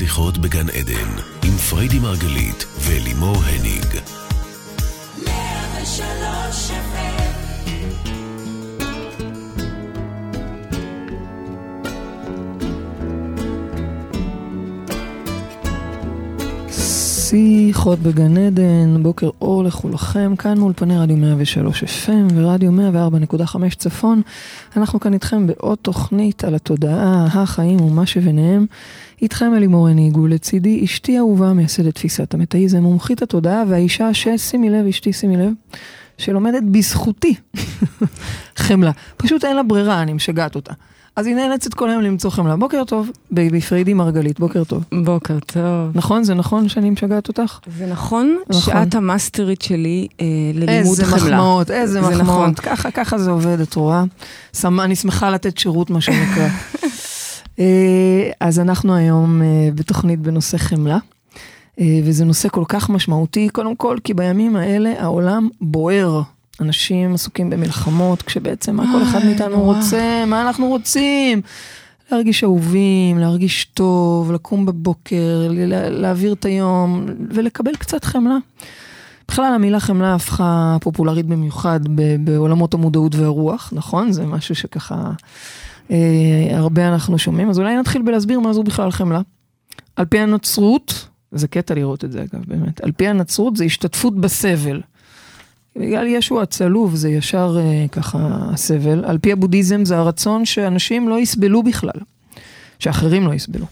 שיחות בגן עדן, עם פריידי מרגלית ולימור הניג. שיחות בגן עדן, בוקר אור לכולכם, כאן מאולפני רדיו 103 FM ורדיו 104.5 צפון. אנחנו כאן איתכם בעוד תוכנית על התודעה, החיים ומה שביניהם. איתכם אלימור הניג ולצידי אשתי אהובה מייסדת תפיסת המטאיזם, מומחית התודעה והאישה ששימי לב, אשתי שימי לב, שלומדת בזכותי חמלה. פשוט אין לה ברירה, אני משגעת אותה. אז היא נאלצת כל היום למצוא חמלה. בוקר טוב, baby פרידי מרגלית, בוקר טוב. בוקר טוב. נכון? זה נכון שאני משגעת אותך? זה נכון, נכון. שאת המאסטרית שלי אה, ללימוד איזה חמלה. מחמאות, איזה זה מחמאות. נכון. ככה, ככה זה עובד, את רואה? שמ- אני שמחה לתת שירות, מה שנקרא. אה, אז אנחנו היום אה, בתוכנית בנושא חמלה, אה, וזה נושא כל כך משמעותי, קודם כל, כי בימים האלה העולם בוער. אנשים עסוקים במלחמות, כשבעצם מה כל אחד מאיתנו נורא. רוצה, מה אנחנו רוצים? להרגיש אהובים, להרגיש טוב, לקום בבוקר, ל- להעביר את היום ולקבל קצת חמלה. בכלל המילה חמלה הפכה פופולרית במיוחד בעולמות המודעות והרוח, נכון? זה משהו שככה אה, הרבה אנחנו שומעים, אז אולי נתחיל בלהסביר מה זו בכלל חמלה. על פי הנצרות, זה קטע לראות את זה אגב, באמת, על פי הנצרות זה השתתפות בסבל. בגלל ישו הצלוב זה ישר אה, ככה הסבל, על פי הבודהיזם זה הרצון שאנשים לא יסבלו בכלל, שאחרים לא יסבלו.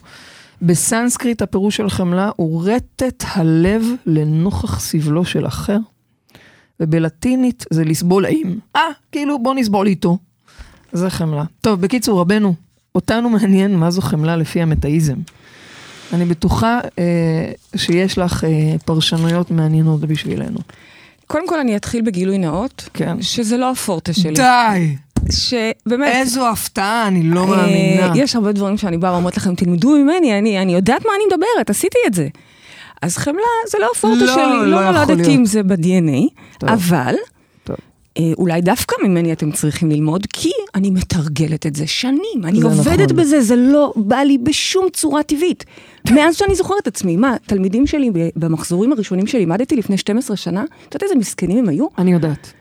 בסנסקריט הפירוש של חמלה הוא רטט הלב לנוכח סבלו של אחר, ובלטינית זה לסבול עם. אה, כאילו בוא נסבול איתו. זה חמלה. טוב, בקיצור, רבנו, אותנו מעניין מה זו חמלה לפי המטאיזם. אני בטוחה אה, שיש לך אה, פרשנויות מעניינות בשבילנו. קודם כל אני אתחיל בגילוי נאות, כן. שזה לא הפורטה שלי. די! שבאמת, איזו הפתעה, אני לא אה, מאמינה. יש הרבה דברים שאני באה ואומרת לכם, תלמדו ממני, אני, אני יודעת מה אני מדברת, עשיתי את זה. אז חמלה זה לא הפורטה לא, שלי, לא לא נולדתי להיות. עם זה ב-DNA, טוב. אבל... אה, אולי דווקא ממני אתם צריכים ללמוד, כי אני מתרגלת את זה שנים. אני זה עובדת נכון. בזה, זה לא בא לי בשום צורה טבעית. מאז שאני זוכרת את עצמי, מה, תלמידים שלי במחזורים הראשונים שלימדתי לפני 12 שנה, את יודעת איזה מסכנים הם היו? אני יודעת.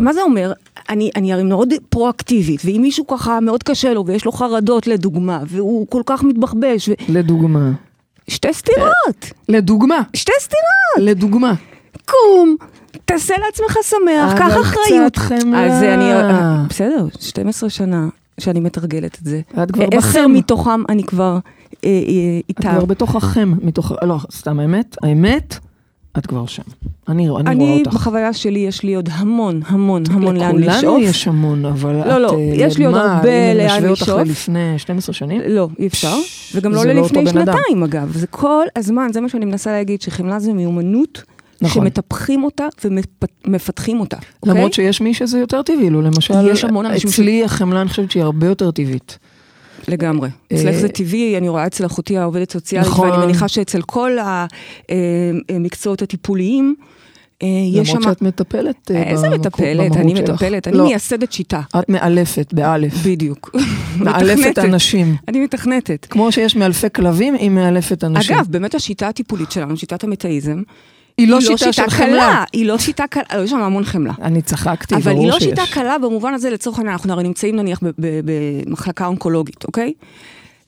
מה זה אומר? אני, אני הרי מאוד פרואקטיבית, ואם מישהו ככה מאוד קשה לו ויש לו חרדות לדוגמה, והוא כל כך מתבחבש, ו... לדוגמה. שתי סטירות, לדוגמה. שתי סטירות, לדוגמה. קום, תעשה לעצמך שמח, קח אבל אחריות. אז אני, בסדר, 12 שנה שאני מתרגלת את זה. את כבר עשר בחם. מתוכם אני כבר אה, אה, את איתה. כבר בתוך החם, מתוך, לא, סתם האמת, האמת, את כבר שם. אני, אני רואה אני, אותך. בחוויה שלי יש לי עוד המון, המון, המון לאן לשאוף. לכולנו יש המון, אבל לא, לא, את, אה, יש לי עוד מה, הרבה אם לאן נשווה אותך לשאוף. ללפני 12 שנים? לא, אי אפשר. וגם לא לא ללפני. שנתיים, אגב. זה כל הזמן, זה מה שאני מנסה להגיד, שחמלה זה מיומנות. נכון. שמטפחים אותה ומפתחים אותה, אוקיי? למרות שיש מי שזה יותר טבעי לו, למשל, יש המון אנשים אצלי החמלה, אני חושבת שהיא הרבה יותר טבעית. לגמרי. אה, אצלך זה טבעי, אני רואה אצל אחותי העובדת סוציאלית, נכון. ואני מניחה שאצל כל המקצועות הטיפוליים, אה, יש שם... למרות שאת מטפלת אה, איזה מטפלת? אני. מטפלת, אני לא, מייסדת שיטה. את מאלפת, באלף. בדיוק. מאלפת. אנשים. אני מתכנתת. כמו שיש מאלפי כלבים, היא מאלפת אנשים. אגב, באמת השיטה הטיפולית שלנו, שיטת המטאיזם, היא לא שיטה של חמלה. היא לא שיטה קלה, יש שם המון חמלה. אני צחקתי, אבל ברור היא שיש. לא שיטה קלה במובן הזה, לצורך העניין, אנחנו הרי נמצאים נניח במחלקה אונקולוגית, אוקיי?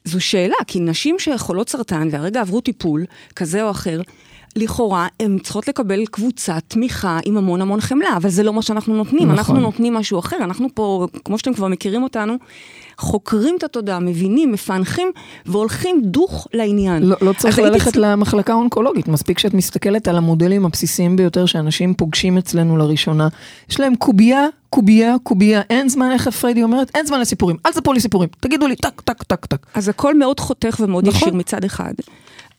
זו שאלה, כי נשים שחולות סרטן והרגע עברו טיפול כזה או אחר, לכאורה הן צריכות לקבל קבוצת תמיכה עם המון המון חמלה, אבל זה לא מה שאנחנו נותנים, נכון. אנחנו נותנים משהו אחר, אנחנו פה, כמו שאתם כבר מכירים אותנו, חוקרים את התודעה, מבינים, מפענחים, והולכים דוך לעניין. לא, לא צריך ללכת צ- למחלקה האונקולוגית, מספיק שאת מסתכלת על המודלים הבסיסיים ביותר שאנשים פוגשים אצלנו לראשונה. יש להם קובייה, קובייה, קובייה, אין זמן, איך פריידי אומרת? אין זמן לסיפורים, אל תספרו לי סיפורים, תגידו לי טק, טק, טק, טק. אז הכל מאוד חותך ומאוד נכון. ישיר מצד אחד.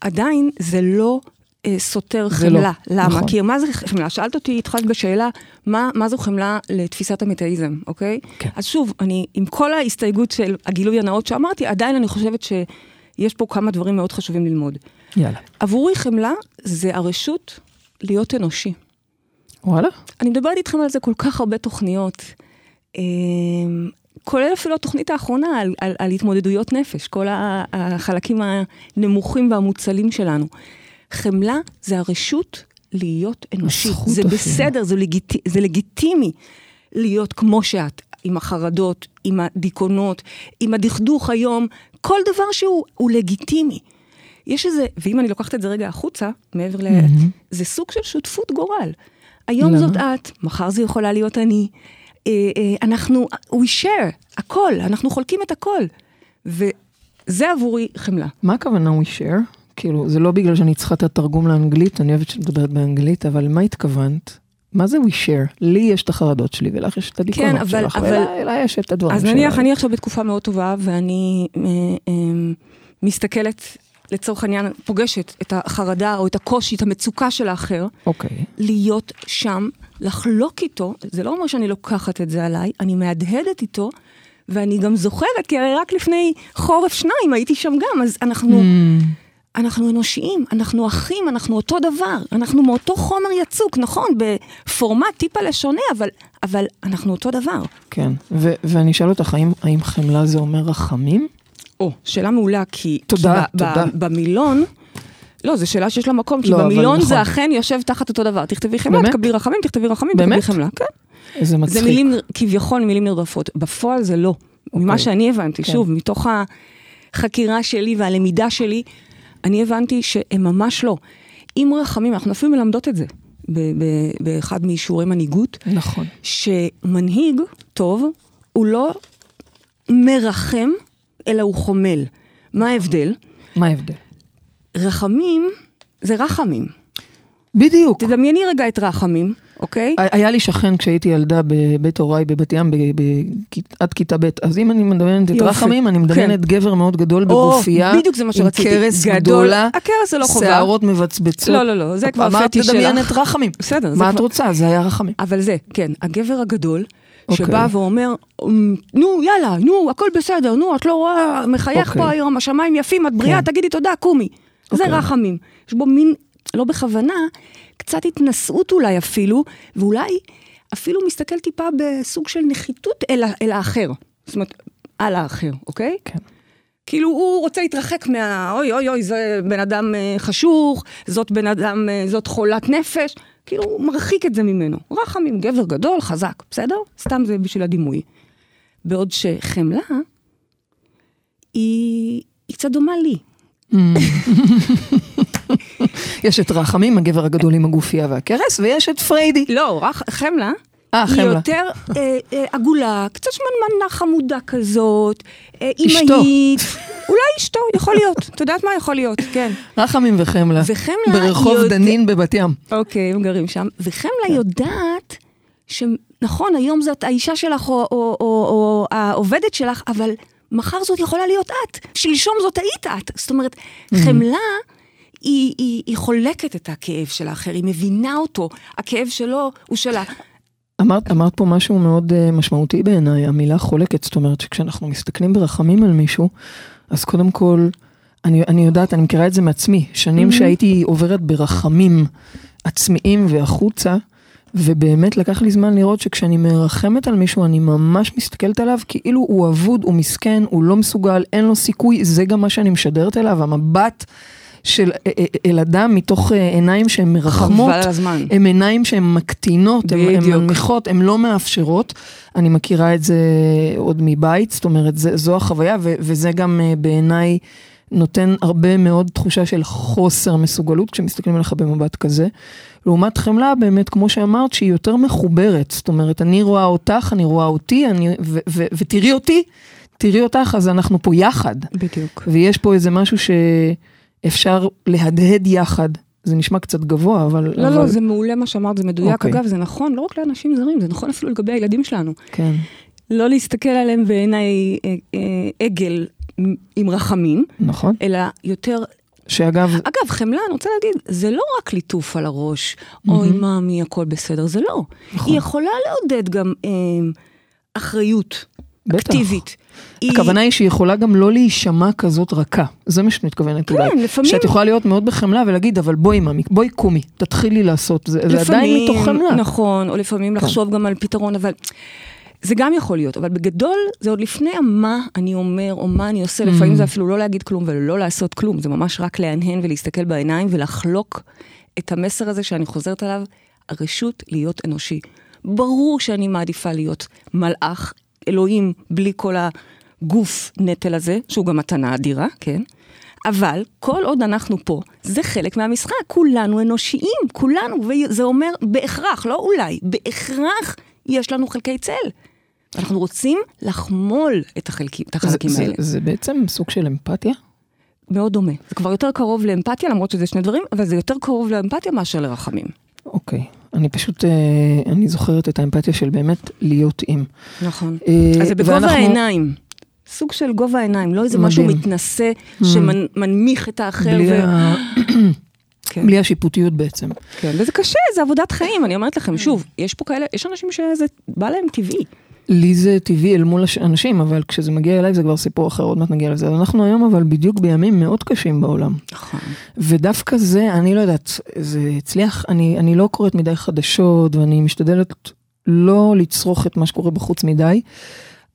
עדיין זה לא סותר זה חמלה. לא, למה? נכון. כי מה זה חמלה? שאלת אותי, התחלת בשאלה, מה, מה זו חמלה לתפיסת המטאיזם, אוקיי? כן. אז שוב, אני, עם כל ההסתייגות של הגילוי הנאות שאמרתי, עדיין אני חושבת שיש פה כמה דברים מאוד חשובים ללמוד. יאללה. עבורי חמלה זה הרשות להיות אנושי. וואלה? אני מדברת איתכם על זה כל כך הרבה תוכניות. אה, כולל אפילו התוכנית האחרונה על, על, על התמודדויות נפש, כל החלקים הנמוכים והמוצלים שלנו. חמלה זה הרשות להיות אנושי. הזכות זה אפילו. בסדר, זה, לגיט, זה לגיטימי להיות כמו שאת, עם החרדות, עם הדיכאונות, עם הדכדוך היום, כל דבר שהוא הוא לגיטימי. יש איזה, ואם אני לוקחת את זה רגע החוצה, מעבר ל... זה סוג של שותפות גורל. היום למה? זאת את, מחר זה יכולה להיות אני. אה, אה, אנחנו, we share, הכל, אנחנו חולקים את הכל. וזה עבורי חמלה. מה הכוונה we share? כאילו, זה לא בגלל שאני צריכה את התרגום לאנגלית, אני אוהבת שאת מדברת באנגלית, אבל מה התכוונת? מה זה we share? לי יש את החרדות שלי, ולך יש את הדיכאונות כן, אבל- שלך, אבל- ואליי אליי יש את הדברים אז שלה. נניח, אני עכשיו בתקופה מאוד טובה, ואני אה, אה, מסתכלת, לצורך העניין, פוגשת את החרדה או את הקושי, את המצוקה של האחר, אוקיי. להיות שם, לחלוק איתו, זה לא אומר שאני לוקחת את זה עליי, אני מהדהדת איתו, ואני גם זוכרת, כי הרי רק לפני חורף שניים הייתי שם גם, אז אנחנו, Mm, אנחנו אנושיים, אנחנו אחים, אנחנו אותו דבר, אנחנו מאותו חומר יצוק, נכון, בפורמט טיפה לשונה, אבל, אבל אנחנו אותו דבר. כן, ו- ואני אשאל אותך, האם, האם חמלה זה אומר רחמים? או, שאלה מעולה, כי... תודה, כי תודה. במילון... לא, זו שאלה שיש לה מקום, כי לא, במילון נכון. זה אכן יושב תחת אותו דבר. תכתבי חמלה, באמת? תקבלי רחמים, תכתבי רחמים, באמת? תקבלי חמלה. כן. איזה מצחיק. זה מילים, כביכול מילים נרדפות. בפועל זה לא. ממה שאני הבנתי, כן. שוב, מתוך החקירה שלי והלמידה שלי, אני הבנתי שהם ממש לא. עם רחמים, אנחנו אפילו מלמדות את זה באחד מאישורי מנהיגות, נכון. שמנהיג טוב הוא לא מרחם, אלא הוא חומל. מה ההבדל? מה ההבדל? רחמים זה רחמים. בדיוק. תדמייני רגע את רחמים, אוקיי? היה לי שכן כשהייתי ילדה בבית הוריי בבת ים, עד כיתה ב', אז אם אני מדמיינת את. רחמים, אני מדמיינת גבר מאוד גדול בגופייה, בדיוק זה מה שרציתי. עם קרס גדול. גדולה, הכרס זה לא חובה. שערות מבצבצות. לא, לא, לא, זה כבר אמרת פטיש לדמיין שלך. את רחמים. בסדר, מה את רוצה? זה היה רחמים. אבל זה, כן, הגבר הגדול, אוקיי. שבא ואומר, "אמ, נו, יאללה, נו, הכל בסדר, נו, את לא רואה, מחייך אוקיי. פה היום, השמיים יפים, את בריאה, כן. תגידי תודה, קומי. זה אוקיי. רחמים. יש בו מין, לא בכוונה, קצת התנשאות אולי אפילו, ואולי אפילו מסתכל טיפה בסוג של נחיתות אל, אל האחר. זאת אומרת, על האחר, אוקיי? כן. כאילו הוא רוצה להתרחק מה... אוי אוי אוי, זה בן אדם אה, חשוך, זאת בן אדם, אה, זאת חולת נפש. כאילו הוא מרחיק את זה ממנו. רחמים, גבר גדול, חזק, בסדר? סתם זה בשביל הדימוי. בעוד שחמלה, היא, היא קצת דומה לי. יש את רחמים, הגבר הגדול עם הגופייה והכרס, ויש את פריידי. לא, רח, חמלה. אה, היא חמלה. יותר אה, אה, עגולה, קצת שמנמנה חמודה כזאת, אה, אשתו. אימהית. אולי אשתו, יכול להיות. את יודעת מה יכול להיות, כן. רחמים וחמלה. וחמלה ברחוב יודע- דנין בבת ים. אוקיי, הם גרים שם. וחמלה יודעת שנכון, היום זאת האישה שלך או, או, או, או העובדת שלך, אבל מחר זאת יכולה להיות את. שלשום זאת היית את. זאת אומרת, חמלה... היא, היא, היא חולקת את הכאב של האחר, היא מבינה אותו, הכאב שלו הוא שלה. אמרת, אמרת פה משהו מאוד uh, משמעותי בעיניי, המילה חולקת, זאת אומרת שכשאנחנו מסתכלים ברחמים על מישהו, אז קודם כל, אני, אני יודעת, אני מכירה את זה מעצמי, שנים Mhm. שהייתי עוברת ברחמים עצמיים והחוצה, ובאמת לקח לי זמן לראות שכשאני מרחמת על מישהו, אני ממש מסתכלת עליו כאילו הוא אבוד, הוא מסכן, הוא לא מסוגל, אין לו סיכוי, זה גם מה שאני משדרת אליו, המבט של אה, אה, אל אדם מתוך אה, עיניים שהן מרחמות. חבל על הזמן. הן עיניים שהן מקטינות, הן. מנמיכות, הן לא מאפשרות. אני מכירה את זה עוד מבית, זאת אומרת, זה, זו החוויה, ו, וזה גם אה, בעיניי נותן הרבה מאוד תחושה של חוסר מסוגלות כשמסתכלים עליך במבט כזה. לעומת חמלה, באמת, כמו שאמרת, שהיא יותר מחוברת. זאת אומרת, אני רואה אותך, אני רואה אותי, אני, ו, ו, ותראי אותי, תראי אותך, אז אנחנו פה יחד. בדיוק. ויש פה איזה משהו שאפשר להדהד יחד. זה נשמע קצת גבוה, אבל... לא, אבל... לא, זה מעולה מה שאמרת, זה מדויק. אוקיי. אגב, זה נכון לא רק לאנשים זרים, זה נכון אפילו לגבי הילדים שלנו. כן. לא להסתכל עליהם בעיני אה, אה, עגל עם רחמים, נכון. אלא יותר... שאגב, אגב, חמלה, אני רוצה להגיד, זה לא רק ליטוף על הראש, אוי, מאמי, הכל בסדר, זה לא. נכון. היא יכולה לעודד גם אה, אחריות בטח. אקטיבית. היא- הכוונה היא שהיא יכולה גם לא להישמע כזאת רכה. זה מה שאת מתכוונת אולי. כן, לפעמים- שאת יכולה להיות מאוד בחמלה ולהגיד, אבל בואי ממי, בואי קומי, תתחילי לעשות. זה, זה עדיין מתוך חמלה. נכון, או לפעמים כן. לחשוב גם על פתרון, אבל זה גם יכול להיות, אבל בגדול זה עוד לפני מה אני אומר או מה אני עושה, לפעמים זה אפילו לא להגיד כלום ולא לעשות כלום, זה ממש רק להנהן ולהסתכל בעיניים ולחלוק את המסר הזה שאני חוזרת עליו, הרשות להיות אנושי. ברור שאני מעדיפה להיות מלאך, אלוהים, בלי כל הגוף נטל הזה, שהוא גם מתנה אדירה, כן? אבל כל עוד אנחנו פה, זה חלק מהמשחק, כולנו אנושיים, כולנו, וזה אומר בהכרח, לא אולי, בהכרח יש לנו חלקי צל. אנחנו רוצים לחמול את, החלקים, את החלקים זה, האלה. זה, זה בעצם סוג של אמפתיה? מאוד דומה. זה כבר יותר קרוב לאמפתיה, למרות שזה שני דברים, אבל זה יותר קרוב לאמפתיה מאשר לרחמים. אוקיי. אני פשוט, אה, אני זוכרת את האמפתיה של באמת להיות עם. נכון. אה, אז זה בגובה ואנחנו- העיניים. סוג של גובה העיניים, לא איזה מדהים. משהו מתנשא שמנמיך את האחר. בלי, ו... ה... כן. בלי השיפוטיות בעצם. כן, וזה קשה, זה עבודת חיים, אני אומרת לכם, שוב, יש פה כאלה, יש אנשים שזה בא להם טבעי. לי זה טבעי אל מול אנשים, אבל כשזה מגיע אליי זה כבר סיפור אחר, עוד מעט נגיע לזה. אנחנו היום אבל בדיוק בימים מאוד קשים בעולם. נכון. ודווקא זה, אני לא יודעת, זה הצליח, אני, אני לא קוראת מדי חדשות, ואני משתדלת לא לצרוך את מה שקורה בחוץ מדי,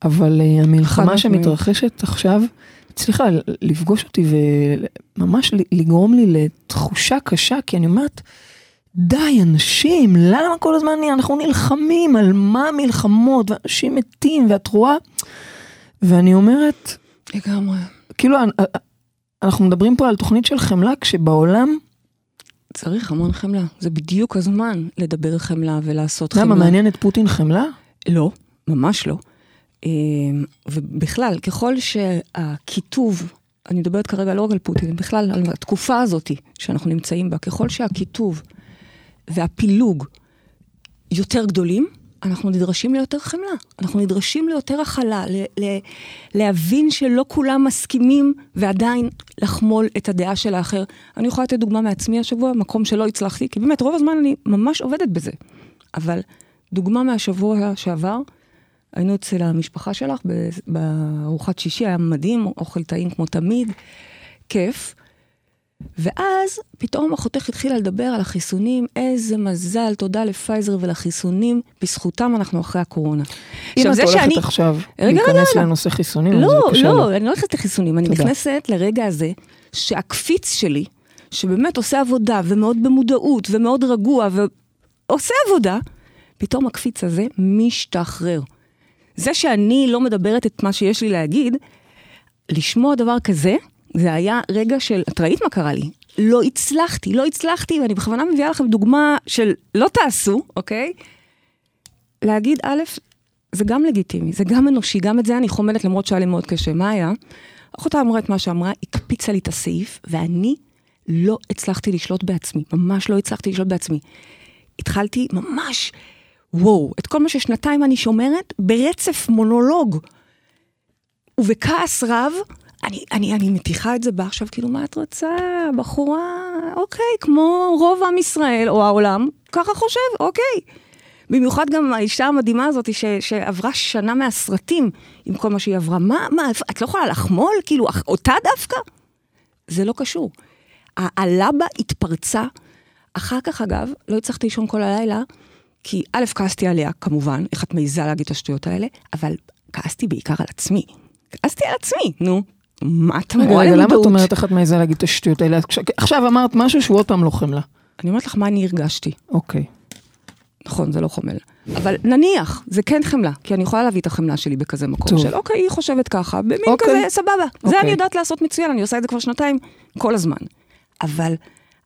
אבל אה, המלחמה. שמתרחשת עכשיו, הצליחה לפגוש אותי וממש לגרום לי לתחושה קשה, כי אני אומרת, די, אנשים, למה כל הזמן אנחנו נלחמים? על מה המלחמות? ואנשים מתים, ואת רואה... ואני אומרת, לגמרי. כאילו, אנחנו מדברים פה על תוכנית של חמלה, כשבעולם, צריך המון חמלה. זה בדיוק הזמן לדבר חמלה ולעשות יודע חמלה. מה מעניין את פוטין חמלה? לא, ממש לא. אמ, ובכלל, ככל שהקיטוב, אני מדברת כרגע לא רק על פוטין, בכלל על התקופה הזאת שאנחנו נמצאים בה, ככל שהקיטוב והפילוג יותר גדולים, אנחנו נדרשים ליותר חמלה. אנחנו נדרשים ליותר הכלה, ל- ל- להבין שלא כולם מסכימים ועדיין לחמול את הדעה של האחר. אני יכולה לתת דוגמה מעצמי השבוע, מקום שלא הצלחתי, כי באמת רוב הזמן אני ממש עובדת בזה. אבל דוגמה מהשבוע שעבר, היינו אצל המשפחה שלך בארוחת שישי, היה מדהים, אוכל טעים כמו תמיד, כיף. ואז פתאום החותך התחילה לדבר על החיסונים, איזה מזל, תודה לפייזר ולחיסונים, בזכותם אנחנו אחרי הקורונה. אם את הולכת שאני- עכשיו רגע, להיכנס רגע. לנושא חיסונים, אז לא, בבקשה לא, אני לא נכנסת לחיסונים, אני. נכנסת לרגע הזה שהקפיץ שלי, שבאמת עושה עבודה ומאוד במודעות ומאוד רגוע ועושה עבודה, פתאום הקפיץ הזה משתחרר. זה שאני לא מדברת את מה שיש לי להגיד, לשמוע דבר כזה, זה היה רגע של, את ראית מה קרה לי? לא הצלחתי, לא הצלחתי, ואני בכוונה מביאה לכם דוגמה של לא תעשו, אוקיי? להגיד, א', זה גם לגיטימי, זה גם אנושי, גם את זה אני חומלת למרות שהיה לי מאוד קשה. מה היה? אחותה אמרה את מה שאמרה, הקפיצה לי את הסעיף, ואני לא הצלחתי לשלוט בעצמי, ממש לא הצלחתי לשלוט בעצמי. התחלתי ממש, וואו, את כל מה ששנתיים אני שומרת, ברצף מונולוג. ובכעס רב, אני, אני, אני מתיחה את זה בה עכשיו, כאילו, מה את רוצה, בחורה, אוקיי, כמו רוב עם ישראל או העולם, ככה חושב, אוקיי. במיוחד גם האישה המדהימה הזאת ש, שעברה שנה מהסרטים עם כל מה שהיא עברה. מה, מה, את לא יכולה לחמול? כאילו, אותה דווקא? זה לא קשור. הלבה התפרצה. אחר כך, אגב, לא הצלחתי לישון כל הלילה, כי א', כעסתי עליה, כמובן, איך את מעיזה להגיד את השטויות האלה, אבל כעסתי בעיקר על עצמי. כעסתי על עצמי, נו. מה את רגע, אמורה רגע, למה את למודעות? אומרת איך את מעיזה להגיד את השטויות האלה? עכשיו אמרת משהו שהוא עוד פעם לא חמלה. אני אומרת לך מה אני הרגשתי. אוקיי. נכון, זה לא חומל. אבל נניח, זה כן חמלה, כי אני יכולה להביא את החמלה שלי בכזה מקום טוב. של אוקיי, היא חושבת ככה, במין אוקיי. כזה, סבבה. זה אוקיי. אני יודעת לעשות מצוין, אני עושה את זה כבר שנתיים, כל הזמן. אבל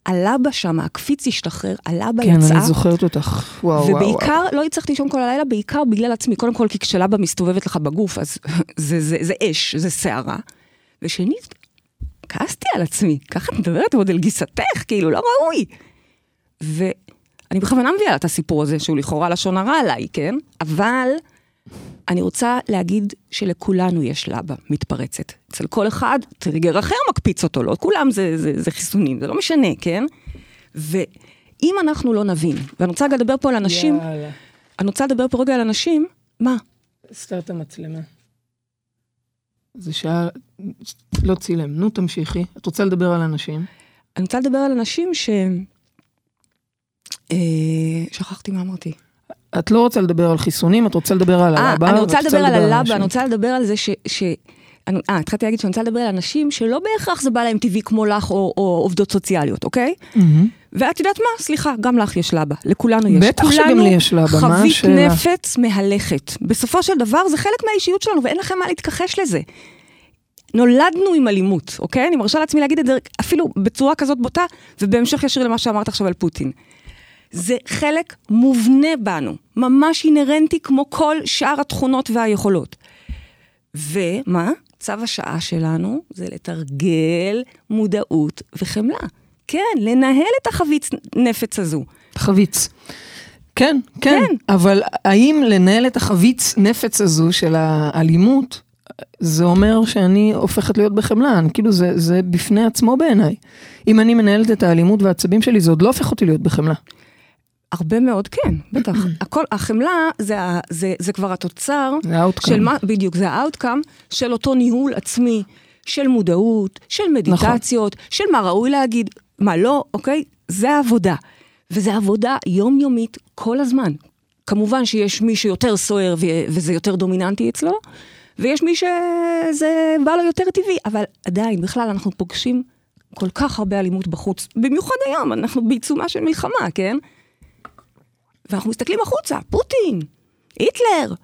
עלה בה שם, הקפיץ השתחרר, עלה בה כן, יצאה. אני זוכרת אותך. וואו, וואו, וואו. ובעיקר, לא הצלחתי לישון כל הלילה, בעיקר בגלל עצמי. קודם כל, כי כשלבה מסתובבת לך בגוף, אז זה, זה, זה אש, זה סערה. ושנית, כעסתי על עצמי, ככה את מדברת עוד על גיסתך, כאילו, לא ראוי. ואני בכוונה מביאה את הסיפור הזה, שהוא לכאורה לשון הרע עליי, כן? אבל אני רוצה להגיד שלכולנו יש לבה מתפרצת. אצל כל אחד, טריגר אחר מקפיץ אותו, לא כולם זה, זה, זה חיסונים, זה לא משנה, כן? ואם אנחנו לא נבין, ואני רוצה רגע לדבר פה על אנשים, יאללה. אני רוצה לדבר פה רגע על אנשים, מה? סתר את המצלמה. זה שעה, לא צילם. נו, תמשיכי. את רוצה לדבר על אנשים? אני רוצה לדבר על אנשים ש... אה, שכחתי מה אמרתי. את לא רוצה לדבר על חיסונים, את רוצה לדבר על אה, הלבה. אני רוצה לדבר על הלבה. אני רוצה לדבר על זה ש... ש... אה, התחלתי להגיד שאני רוצה לדבר על אנשים שלא בהכרח זה בא להם טבעי כמו לך או, או עובדות סוציאליות, אוקיי? מהמם. ואת יודעת מה? סליחה, גם לך יש לבה, לכולנו יש. בטח שגם לי יש לבה, מה חבית השאלה? נפץ מהלכת. בסופו של דבר זה חלק מהאישיות שלנו ואין לכם מה להתכחש לזה. נולדנו עם אלימות, אוקיי? אני מרשה לעצמי להגיד את זה אפילו בצורה כזאת בוטה, ובהמשך ישיר למה שאמרת עכשיו על פוטין. זה חלק מובנה בנו, ממש אינהרנטי כמו כל שאר התכונות והיכולות. ומה? צו השעה שלנו זה לתרגל מודעות וחמלה. כן, לנהל את החבית נפץ הזו. חביץ. כן, כן, כן. אבל האם לנהל את החביץ נפץ הזו של האלימות, זה אומר שאני הופכת להיות בחמלה, אני, כאילו זה, זה בפני עצמו בעיניי. אם אני מנהלת את האלימות והעצבים שלי, זה עוד לא הופך אותי להיות בחמלה. הרבה מאוד כן, בטח. הכל, החמלה זה, ה- זה, זה כבר התוצר זה ה outcome. של מה, בדיוק, זה ה outcome של אותו ניהול עצמי, של מודעות, של מדיטציות, נכון. של מה ראוי להגיד, מה לא, אוקיי? זה העבודה. וזה עבודה יומיומית כל הזמן. כמובן שיש מי שיותר סוער וזה יותר דומיננטי אצלו, ויש מי שזה בא לו יותר טבעי, אבל עדיין, בכלל, אנחנו פוגשים כל כך הרבה אלימות בחוץ, במיוחד היום, אנחנו בעיצומה של מלחמה, כן? ואנחנו מסתכלים החוצה, פוטין, היטלר.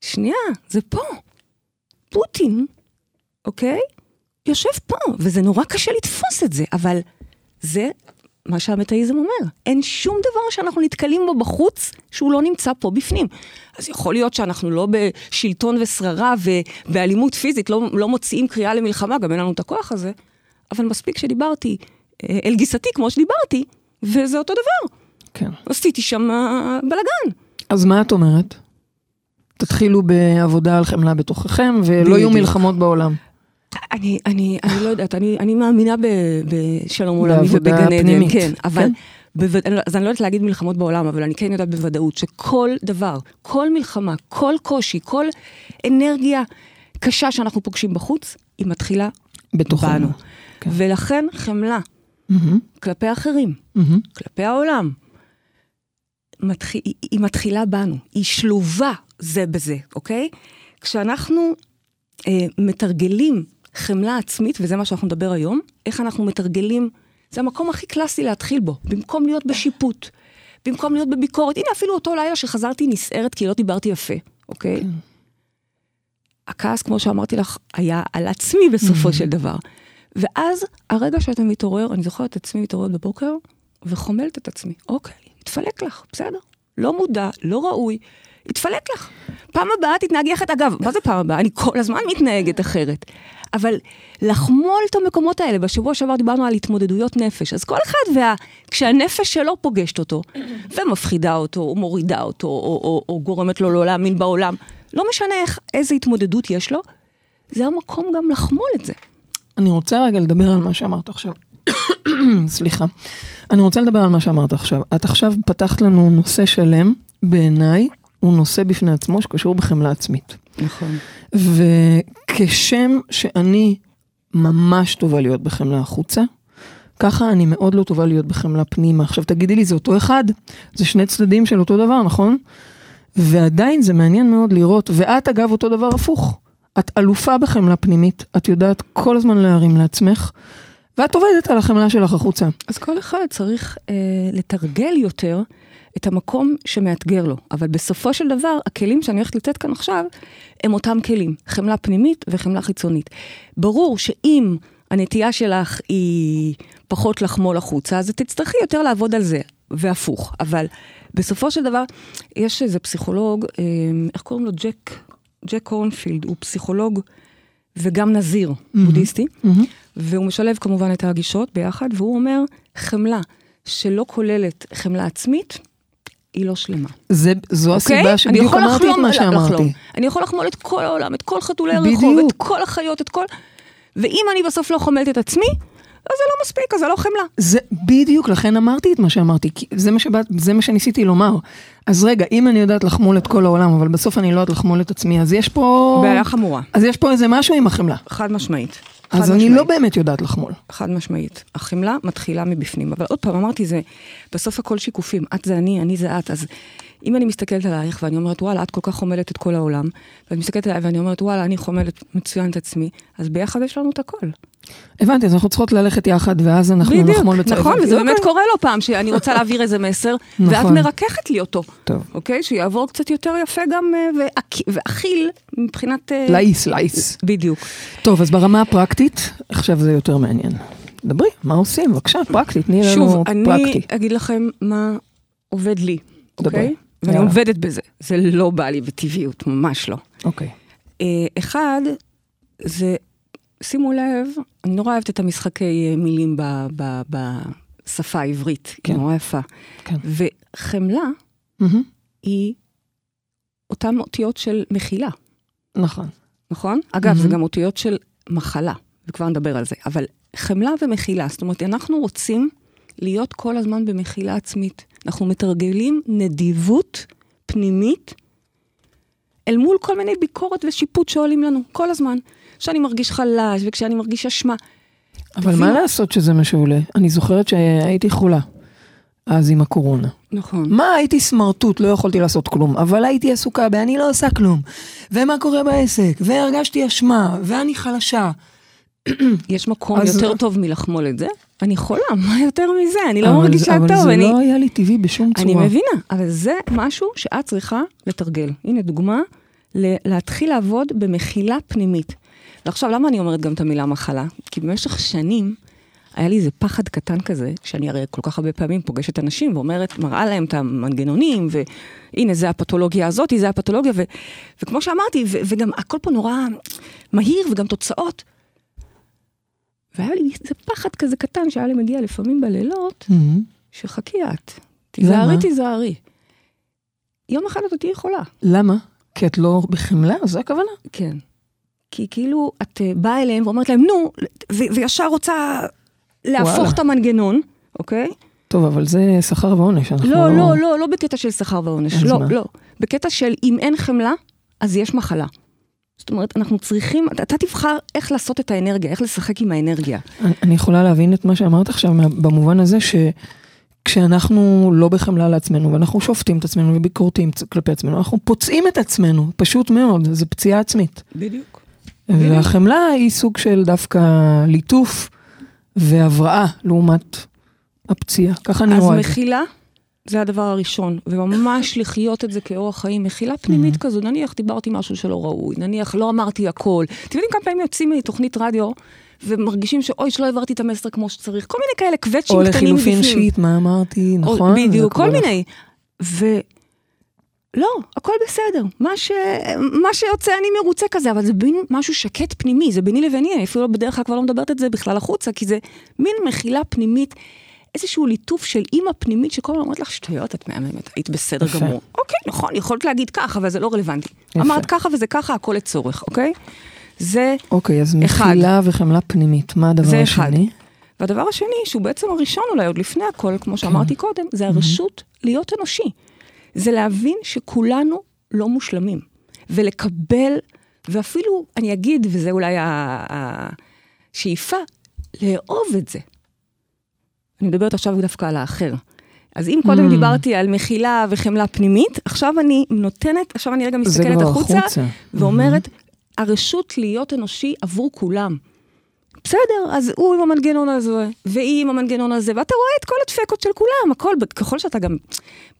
שנייה, זה פה. פוטין, אוקיי? יושב פה, וזה נורא קשה לתפוס את זה, אבל זה מה שהמטאיזם אומר. אין שום דבר שאנחנו נתקלים בו בחוץ שהוא לא נמצא פה בפנים. אז יכול להיות שאנחנו לא בשלטון ושררה ובאלימות פיזית, לא, לא מוציאים קריאה למלחמה, גם אין לנו את הכוח הזה, אבל מספיק שדיברתי אה, אל גיסתי כמו שדיברתי, וזה אותו דבר. כן. עשיתי שם בלאגן. אז מה את אומרת? תתחילו בעבודה על חמלה בתוככם, ולא יהיו. מלחמות בעולם. אני, אני, אני לא יודעת, אני, אני מאמינה בשלום עולמי ובגן עדן, כן, אבל, כן? בו, אז אני לא יודעת להגיד מלחמות בעולם, אבל אני כן יודעת בוודאות שכל דבר, כל מלחמה, כל קושי, כל אנרגיה קשה שאנחנו פוגשים בחוץ, היא מתחילה בתוכנו. בנו. כן. ולכן חמלה מהמם, כלפי האחרים, מהמם. כלפי העולם, מתח... היא, היא מתחילה בנו, היא שלובה זה בזה, אוקיי? כשאנחנו אה, מתרגלים חמלה עצמית, וזה מה שאנחנו נדבר היום, איך אנחנו מתרגלים, זה המקום הכי קלאסי להתחיל בו, במקום להיות בשיפוט, במקום להיות בביקורת. הנה, אפילו אותו לילה שחזרתי נסערת כי לא דיברתי יפה, אוקיי? כן. הכעס, כמו שאמרתי לך, היה על עצמי בסופו של דבר. ואז, הרגע שאתה מתעורר, אני זוכרת את עצמי מתעוררת בבוקר, וחומלת את עצמי. אוקיי, התפלק לך, בסדר. לא מודע, לא ראוי, התפלק לך. פעם הבאה תתנהגי אחרת. אגב, מה זה פעם הבאה? אני כל הזמן מתנהגת אחרת. אבל לחמול את המקומות האלה, בשבוע שעבר דיברנו על התמודדויות נפש, אז כל אחד, וה... כשהנפש שלו פוגשת אותו, ומפחידה אותו, או מורידה אותו, או, או, או גורמת לו לא להאמין בעולם, לא משנה איך, איזה התמודדות יש לו, זה המקום גם לחמול את זה. אני רוצה רגע לדבר על מה שאמרת עכשיו. סליחה. אני רוצה לדבר על מה שאמרת עכשיו. את עכשיו פתחת לנו נושא שלם, בעיניי, הוא נושא בפני עצמו שקשור בחמלה עצמית. נכון. וכשם שאני ממש טובה להיות בחמלה החוצה, ככה אני מאוד לא טובה להיות בחמלה פנימה. עכשיו תגידי לי, זה אותו אחד? זה שני צדדים של אותו דבר, נכון? ועדיין זה מעניין מאוד לראות, ואת אגב אותו דבר הפוך. את אלופה בחמלה פנימית, את יודעת כל הזמן להרים לעצמך, ואת עובדת על החמלה שלך החוצה. אז כל אחד צריך אה, לתרגל יותר את המקום שמאתגר לו. אבל בסופו של דבר, הכלים שאני הולכת לתת כאן עכשיו, הם אותם כלים, חמלה פנימית וחמלה חיצונית. ברור שאם הנטייה שלך היא פחות לחמול החוצה, אז תצטרכי יותר לעבוד על זה, והפוך. אבל בסופו של דבר, יש איזה פסיכולוג, אה, איך קוראים לו? ג'ק, ג'ק קורנפילד, הוא פסיכולוג וגם נזיר בודהיסטי. והוא משלב כמובן את הגישות ביחד, והוא אומר, חמלה שלא כוללת חמלה עצמית, היא לא שלמה. זה, זו אוקיי? הסיבה שבדיוק אמרתי את מה לא, שאמרתי. לחלום. אני יכול לחמול את כל העולם, את כל חתולי בדיוק. הרחוב, את כל החיות, את כל... ואם אני בסוף לא חומלת את עצמי, אז זה לא מספיק, אז זה לא חמלה. זה בדיוק, לכן אמרתי את מה שאמרתי, כי זה מה, שבא, זה מה שניסיתי לומר. אז רגע, אם אני יודעת לחמול את כל העולם, אבל בסוף אני לא יודעת לחמול את עצמי, אז יש פה... בעיה חמורה, אז יש פה איזה משהו עם החמלה. חד משמעית. אז אני משמעית. לא באמת יודעת לחמול. חד משמעית. החמלה מתחילה מבפנים. אבל עוד פעם, אמרתי, זה בסוף הכל שיקופים. את זה אני, אני זה את. אז אם אני מסתכלת עלייך ואני אומרת, וואלה, את כל כך חומלת את כל העולם, ואת מסתכלת עליי ואני אומרת, וואלה, אני חומלת מצוין את עצמי, אז ביחד יש לנו את הכל. הבנתי, אז אנחנו צריכות ללכת יחד, ואז אנחנו בדיוק, נחמול בצד. נכון, וזה אוקיי. באמת קורה לא פעם, שאני רוצה להעביר איזה מסר, ואת נכון. מרככת לי אותו, טוב. אוקיי? שיעבור קצת יותר יפה גם, אה, ואכ- ואכיל מבחינת... אה, לאיס, לאיס. בדיוק. טוב, אז ברמה הפרקטית, עכשיו זה יותר מעניין. דברי, מה עושים? בבקשה, פרקטית, תני לנו שוב, אני פרקטי. אגיד לכם מה עובד לי. אוקיי? ואני יאללה. עובדת בזה. זה לא בא לי בטבעיות, ממש לא. אוקיי. אה, אחד, זה, שימו לב, אני נורא אוהבת את המשחקי אה, מילים ב- ב- בשפה העברית, כן. היא נורא יפה. כן. וחמלה מהמם. היא אותן אותיות של מחילה, נכון. נכון? אגב, זה מהמם. גם אותיות של מחלה, וכבר נדבר על זה. אבל חמלה ומחילה, זאת אומרת, אנחנו רוצים להיות כל הזמן במחילה עצמית. אנחנו מתרגלים נדיבות פנימית אל מול כל מיני ביקורת ושיפוט שעולים לנו, כל הזמן. כשאני מרגיש חלש וכשאני מרגיש אשמה. אבל מה לעשות שזה מה שעולה? אני זוכרת שהייתי חולה, אז עם הקורונה. נכון. מה, הייתי סמרטוט, לא יכולתי לעשות כלום, אבל הייתי עסוקה ב"אני לא עושה כלום", ומה קורה בעסק, והרגשתי אשמה, ואני חלשה. יש מקום יותר טוב מלחמול את זה? אני חולה, מה יותר מזה? אני לא מרגישה טוב. אבל זה אני... לא היה לי טבעי בשום צורה. אני מבינה, אבל זה משהו שאת צריכה לתרגל. הנה דוגמה, להתחיל לעבוד במחילה פנימית. ועכשיו, למה אני אומרת גם את המילה מחלה? כי במשך שנים היה לי איזה פחד קטן כזה, שאני הרי כל כך הרבה פעמים פוגשת אנשים ואומרת, מראה להם את המנגנונים, והנה, זה הפתולוגיה הזאת, זה הפתולוגיה, ו- וכמו שאמרתי, ו- וגם הכל פה נורא מהיר, וגם תוצאות. והיה לי איזה פחד כזה קטן שהיה לי מגיע לפעמים בלילות, מהמם. שחכי את, תיזהרי? תיזהרי. יום אחד את תהיי חולה. למה? כי את לא בחמלה? זו הכוונה? כן. כי כאילו, את אה, באה אליהם ואומרת להם, נו, ו- וישר רוצה להפוך וואלה. את המנגנון, אוקיי? טוב, אבל זה שכר ועונש, אנחנו לא, לא, לא, לא בקטע של שכר ועונש, לא, מה? לא. בקטע של אם אין חמלה, אז יש מחלה. זאת אומרת, אנחנו צריכים, אתה- אתה תבחר איך לעשות את האנרגיה, איך לשחק עם האנרגיה. אני- אני יכולה להבין את מה שאמרת עכשיו, במובן הזה שכשאנחנו לא בחמלה לעצמנו, ואנחנו שופטים את עצמנו וביקורתיים כלפי עצמנו, אנחנו פוצעים את עצמנו, פשוט מאוד, זו פציעה עצמית. בדיוק. והחמלה היא סוג של דווקא ליטוף והבראה לעומת הפציעה. ככה אני אז רואה את זה. מחילה, זה הדבר הראשון, וממש לחיות את זה כאורח חיים, מחילה פנימית כזו, נניח דיברתי משהו שלא ראוי, נניח לא אמרתי הכל. אתם יודעים כמה פעמים יוצאים מתוכנית רדיו, ומרגישים שאוי, שלא העברתי את המסר כמו שצריך, כל מיני כאלה קווצ'ים או קטנים לחילופין בפנים. שיט, מה אמרתי, או- נכון? זה בדיוק, כל לך. מיני. ו... לא, הכל בסדר. מה, ש... מה שיוצא, אני מרוצה כזה, אבל זה מין משהו שקט פנימי, זה ביני לביני, אני אפילו בדרך כלל כבר לא מדברת את זה בכלל החוצה, כי זה מין מחילה פנימית, איזשהו ליטוף של אימא פנימית שכל הזמן אומרת לך, שטויות, את מהממת, היית בסדר יפה. גמור. אוקיי, נכון, יכולת להגיד ככה, אבל זה לא רלוונטי. יפה. אמרת ככה וזה ככה, הכל לצורך, אוקיי? זה אוקיי, אז אחד. מחילה וחמלה פנימית, מה הדבר זה אחד. השני? והדבר השני, שהוא בעצם הראשון אולי עוד לפני הכל, כמו שאמרתי קודם, זה הרשות להיות אנושי. זה להבין שכולנו לא מושלמים, ולקבל, ואפילו, אני אגיד, וזה אולי השאיפה, לאהוב את זה. אני מדברת עכשיו דווקא על האחר. אז אם קודם Mm. דיברתי על מחילה וחמלה פנימית, עכשיו אני נותנת, עכשיו אני רגע מסתכלת החוצה, החוצה. ואומרת, הרשות להיות אנושי עבור כולם. בסדר, אז הוא עם המנגנון הזה, והיא עם המנגנון הזה, ואתה רואה את כל הדפקות של כולם, הכל, ככל שאתה גם,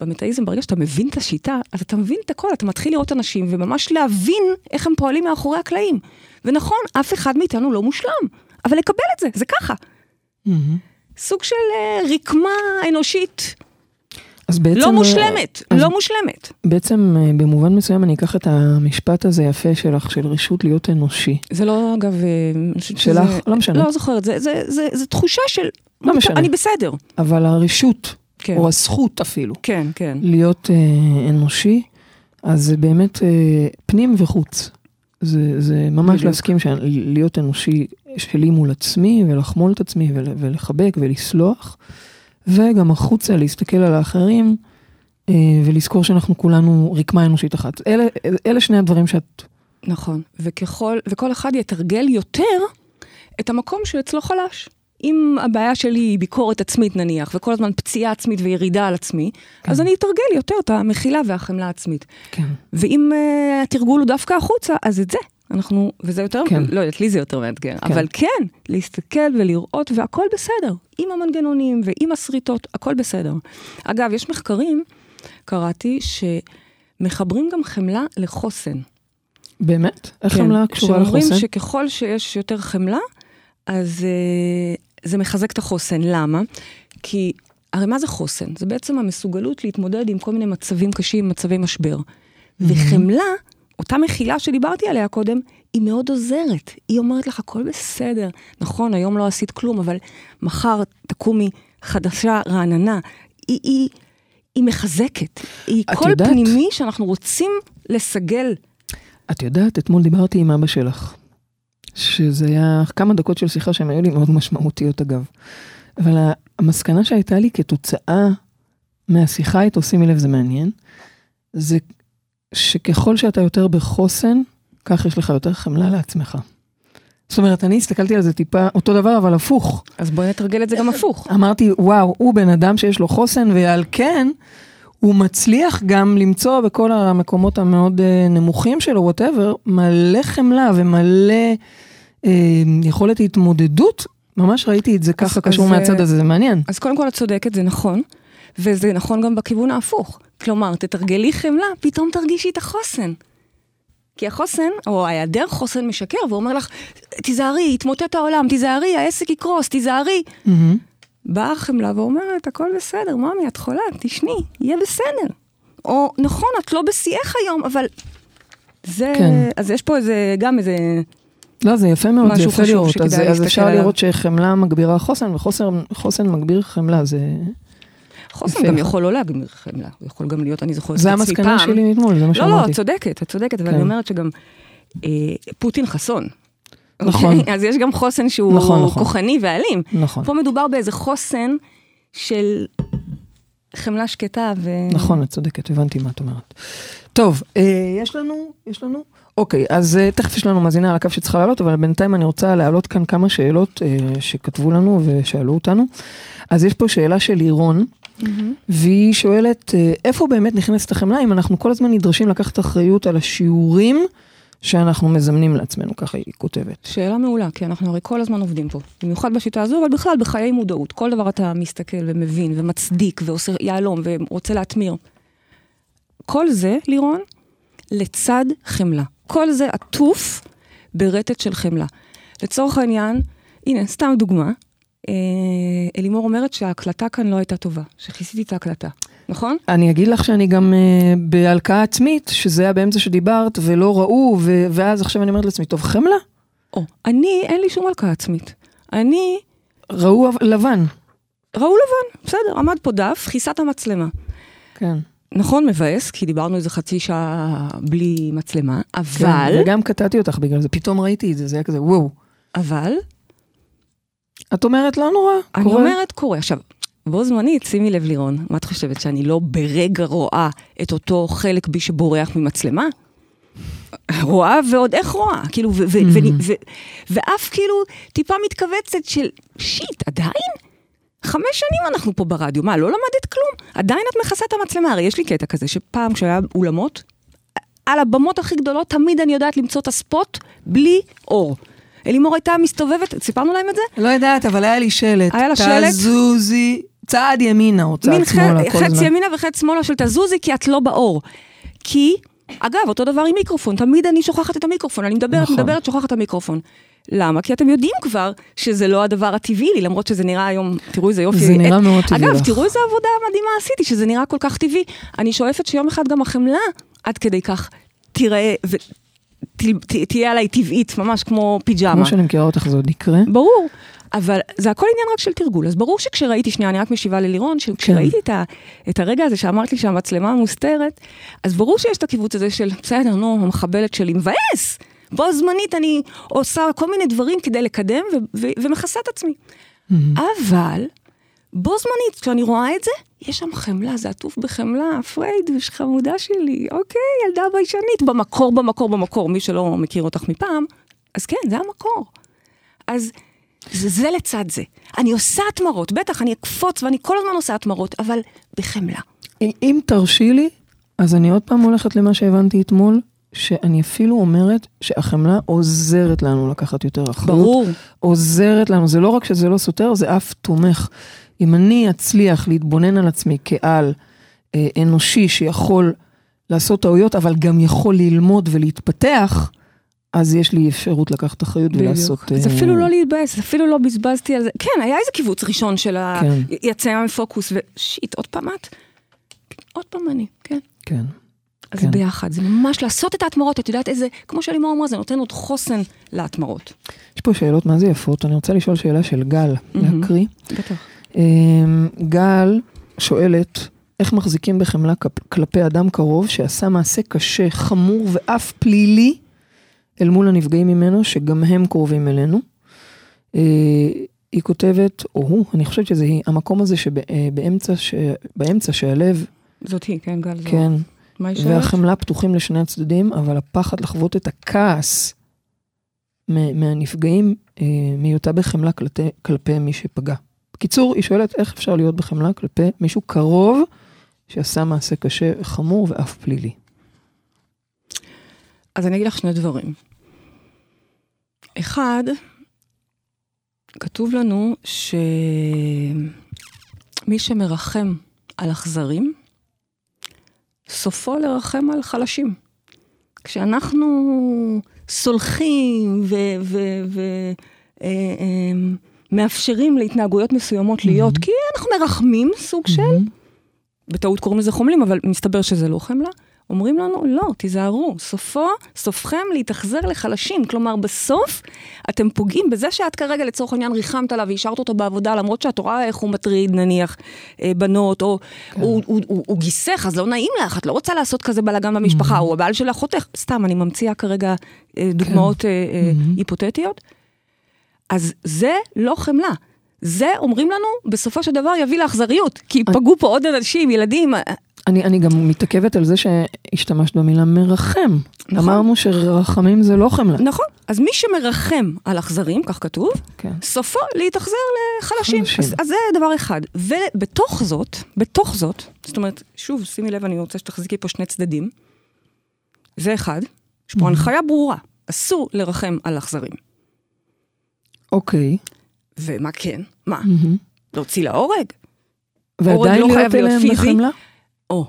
במטאיזם, ברגע שאתה מבין את השיטה, אז אתה מבין את הכל, אתה מתחיל לראות אנשים, וממש להבין איך הם פועלים מאחורי הקלעים. ונכון, אף אחד מאיתנו לא מושלם, אבל לקבל את זה, זה ככה. מהמם. סוג של אה, רקמה אנושית, אז בעצם... לא מושלמת, אז לא מושלמת. בעצם אה, במובן מסוים אני אקח את המשפט הזה יפה שלך, של רשות להיות אנושי. זה לא, אגב, אה, שלך? שזה- לא משנה. לא זוכרת, זה, זה, זה, זה תחושה של... לא משנה. אני בסדר. אבל הרשות, כן. או הזכות אפילו, כן, כן. להיות אה, אנושי, אז זה באמת אה, פנים וחוץ. זה, זה ממש בדיוק. להסכים ש- להיות אנושי שלי מול עצמי, ולחמול את עצמי, ול, ולחבק ולסלוח, וגם החוצה להסתכל על האחרים, אה, ולזכור שאנחנו כולנו רקמה אנושית אחת. אלה, אלה שני הדברים שאת... נכון. וככל, וכל אחד יתרגל יותר את המקום שאצלו חלש. אם הבעיה שלי היא ביקורת עצמית נניח, וכל הזמן פציעה עצמית וירידה על עצמי, כן. אז אני אתרגל יותר את המחילה והחמלה העצמית. כן. ואם uh, התרגול הוא דווקא החוצה, אז את זה. אנחנו, וזה יותר, כן. לא יודעת, לי זה יותר מאתגר, כן. אבל כן, להסתכל ולראות, והכל בסדר, עם המנגנונים ועם השריטות, הכל בסדר. אגב, יש מחקרים, קראתי, שמחברים גם חמלה לחוסן. באמת? איך כן, חמלה קשורה לחוסן? שאומרים שככל שיש יותר חמלה, אז uh, זה מחזק את החוסן. למה? כי, הרי מה זה חוסן? זה בעצם המסוגלות להתמודד עם כל מיני מצבים קשים, מצבי משבר. וחמלה, אותה מחילה שדיברתי עליה קודם, היא מאוד עוזרת. היא אומרת לך, הכל בסדר. נכון, היום לא עשית כלום, אבל מחר תקומי חדשה, רעננה. היא, היא, היא מחזקת. היא קול יודעת- פנימי שאנחנו רוצים לסגל. את יודעת, אתמול דיברתי עם אבא שלך, שזה היה כמה דקות של שיחה שהן היו לי מאוד משמעותיות אגב. אבל המסקנה שהייתה לי כתוצאה מהשיחה איתו, שימי לב, זה מעניין, זה שככל שאתה יותר בחוסן, כך יש לך יותר חמלה לעצמך. זאת אומרת, אני הסתכלתי על זה טיפה אותו דבר, אבל הפוך. אז בואי נתרגל את זה גם הפוך. אמרתי, וואו, הוא בן אדם שיש לו חוסן, ועל כן הוא מצליח גם למצוא בכל המקומות המאוד אה, נמוכים שלו, וואטאבר, מלא חמלה ומלא אה, יכולת התמודדות. ממש ראיתי את זה ככה קשור אז, מהצד אה, הזה, זה מעניין. אז קודם כל את צודקת, זה נכון, וזה נכון גם בכיוון ההפוך. כלומר, תתרגלי חמלה, פתאום תרגישי את החוסן. כי החוסן, או היעדר חוסן משקר, ואומר לך, תיזהרי, יתמוטט העולם, תיזהרי, העסק יקרוס, תיזהרי. מהמם. באה החמלה ואומרת, הכל בסדר, ממי, את חולה, תשני, יהיה בסדר. או, נכון, את לא בשיאך היום, אבל... זה... כן. אז יש פה איזה, גם איזה... לא, זה יפה מאוד, זה יפה לראות. אז, אז אפשר עליו. לראות שחמלה מגבירה חוסן, וחוסן מגביר חמלה, זה, חוסן. גם יכול לא להגמיר חמלה, הוא יכול גם להיות, אני זוכרת את זה עצמי המסקנה פעם. שלי מאתמול, זה מה לא, לא, שאמרתי. את צודקת, את צודקת, אבל כן. אני אומרת שגם אה, פוטין חסון. נכון. אוקיי? אז יש גם חוסן שהוא נכון, נכון. כוחני ואלים. נכון, פה מדובר באיזה חוסן של חמלה שקטה ו... נכון, את צודקת, הבנתי מה את אומרת. טוב, אה, יש לנו, יש לנו, אוקיי, אז אה, תכף יש לנו מאזינה על הקו שצריכה לעלות, אבל בינתיים אני רוצה להעלות כאן כמה שאלות אה, שכתבו לנו ושאלו אותנו. אז יש פה שאלה של לירון. והיא שואלת, איפה באמת נכנסת החמלה אם אנחנו כל הזמן נדרשים לקחת אחריות על השיעורים שאנחנו מזמנים לעצמנו, ככה היא כותבת. שאלה מעולה, כי אנחנו הרי כל הזמן עובדים פה. במיוחד בשיטה הזו, אבל בכלל בחיי מודעות. כל דבר אתה מסתכל ומבין ומצדיק ועושה יהלום ורוצה להטמיר. כל זה, לירון, לצד חמלה. כל זה עטוף ברטט של חמלה. לצורך העניין, הנה, סתם דוגמה, אה, אלימור אומרת שההקלטה כאן לא הייתה טובה, שכיסיתי את ההקלטה, נכון? אני אגיד לך שאני גם אה, בהלקאה עצמית, שזה היה באמצע שדיברת ולא ראו, ו- ואז עכשיו אני אומרת לעצמי, טוב, חמלה? או, אני, אין לי שום הלקאה עצמית. אני, ראו לבן. ראו לבן, בסדר, עמד פה דף, כיסה את המצלמה. כן. נכון, מבאס, כי דיברנו איזה חצי שעה בלי מצלמה, כן, אבל, וגם קטעתי אותך בגלל זה, פתאום ראיתי את זה, זה היה כזה, וואו. אבל, את אומרת, לא נורא, אני קורה. אומרת, קורה. עכשיו, בו זמנית, שימי לב לירון, מה את חושבת, שאני לא ברגע רואה את אותו חלק בי שבורח ממצלמה? רואה ועוד איך רואה, כאילו, ו- ואף כאילו טיפה מתכווצת של שיט, עדיין? חמש שנים אנחנו פה ברדיו, מה, לא למדת כלום? עדיין את מכסה את המצלמה, הרי יש לי קטע כזה, שפעם כשהיה אולמות, על הבמות הכי גדולות תמיד אני יודעת למצוא את הספוט בלי אור. אלימור הייתה מסתובבת, סיפרנו להם את זה? לא יודעת, אבל היה לי שלט. היה לה שלט? תזוזי, צעד ימינה או צעד שמאלה, כל חץ הזמן. ימינה וחץ שמאלה של תזוזי כי את לא באור. כי, אגב, אותו דבר עם מיקרופון, תמיד אני שוכחת את המיקרופון, אני מדברת, נכון. מדברת, שוכחת את המיקרופון. למה? כי אתם יודעים כבר שזה לא הדבר הטבעי לי, למרות שזה נראה היום, תראו איזה יופי. זה נראה את- מאוד טבעי אגב, לך. תראו איזה עבודה מדהימה עשיתי, שזה נראה כל כך טבעי. אני שואפת שיום אחד גם החמלה עד כדי כך תיראה ותהיה עליי טבעית, ממש כמו פיג'מה. כמו שאני מכירה אותך זה עוד יקרה. ברור, אבל זה הכל עניין רק של תרגול. אז ברור שכשראיתי, שנייה, אני רק משיבה ללירון, שכשראיתי את, ה, את הרגע הזה שאמרת לי שהמצלמה מוסתרת, אז ברור שיש את הכיווץ הזה של, בסדר, נו, המחבלת שלי מבאס. בו זמנית אני עושה כל מיני דברים כדי לקדם ו- ו- ומכסה את עצמי. אבל, בו זמנית, כשאני רואה את זה, יש שם חמלה, זה עטוף בחמלה, פרייד, חמודה שלי, אוקיי, ילדה ביישנית, במקור, במקור, במקור, מי שלא מכיר אותך מפעם, אז כן, זה המקור. אז זה, זה לצד זה. אני עושה התמרות, בטח, אני אקפוץ ואני כל הזמן עושה התמרות, אבל בחמלה. אם תרשי לי, אז אני עוד פעם הולכת למה שהבנתי אתמול, שאני אפילו אומרת שהחמלה עוזרת לנו לקחת יותר אחריות. ברור. עוזרת לנו, זה לא רק שזה לא סותר, זה אף תומך. אם אני אצליח להתבונן על עצמי כעל אה, אנושי שיכול לעשות טעויות, אבל גם יכול ללמוד ולהתפתח, אז יש לי אפשרות לקחת אחריות ולעשות... זה אה, אפילו לא להתבאס, אפילו לא בזבזתי על זה. כן, היה איזה קיבוץ ראשון של ה... כן. יצא מפוקוס, ושיט, עוד פעם את? עוד פעם אני, כן. כן. אז כן. זה ביחד, זה ממש לעשות את ההתמרות, את יודעת איזה, כמו שלימור אמרה, זה נותן עוד חוסן להתמרות. יש פה שאלות מה זה יפות, אני רוצה לשאול שאלה של גל, מהמם. להקריא. בטח. אמ, גל שואלת, איך מחזיקים בחמלה כלפי אדם קרוב שעשה מעשה קשה, חמור ואף פלילי אל מול הנפגעים ממנו, שגם הם קרובים אלינו? אה, היא כותבת, או הוא, אני חושבת שזה היא, המקום הזה שבאמצע, ש... באמצע שהלב, זאת היא, כן, גל זוהר. כן? והחמלה פתוחים לשני הצדדים, אבל הפחד לחוות את הכעס מהנפגעים אה, מהיותה בחמלה כלפי, כלפי מי שפגע. בקיצור, היא שואלת איך אפשר להיות בחמלה כלפי מישהו קרוב שעשה מעשה קשה, חמור ואף פלילי. אז אני אגיד לך שני דברים. אחד, כתוב לנו שמי שמרחם על אכזרים, סופו לרחם על חלשים. כשאנחנו סולחים ומאפשרים להתנהגויות מסוימות להיות, כי אנחנו מרחמים סוג של, בטעות קוראים לזה חומלים, אבל מסתבר שזה לא חמלה. אומרים לנו, לא, תיזהרו, סופו, סופכם להתאכזר לחלשים. כלומר, בסוף אתם פוגעים בזה שאת כרגע לצורך העניין ריחמת עליו והשארת אותו בעבודה, למרות שאת רואה איך הוא מטריד, נניח, אה, בנות, או כן. הוא, הוא, הוא, הוא גיסך, אז לא נעים לך, את לא רוצה לעשות כזה בלאגן במשפחה, או הבעל של אחותך. סתם, אני ממציאה כרגע אה, דוגמאות כן. אה, אה, היפותטיות. אז זה לא חמלה. זה, אומרים לנו, בסופו של דבר יביא לאכזריות, כי פגעו פה עוד אנשים, ילדים. אני, אני גם מתעכבת על זה שהשתמשת במילה מרחם. נכון. אמרנו שרחמים זה לא חמלה. נכון, אז מי שמרחם על אכזרים, כך כתוב, כן. סופו להתאכזר לחלשים. חלשים. אז, אז זה דבר אחד. ובתוך זאת, בתוך זאת, זאת אומרת, שוב, שימי לב, אני רוצה שתחזיקי פה שני צדדים. זה אחד, יש פה הנחיה ברורה, אסור לרחם על אכזרים. אוקיי. ומה כן? מה? להוציא להורג? ועדיין לא להיות חייב להיות אליהם פיזי. בחמלה? או,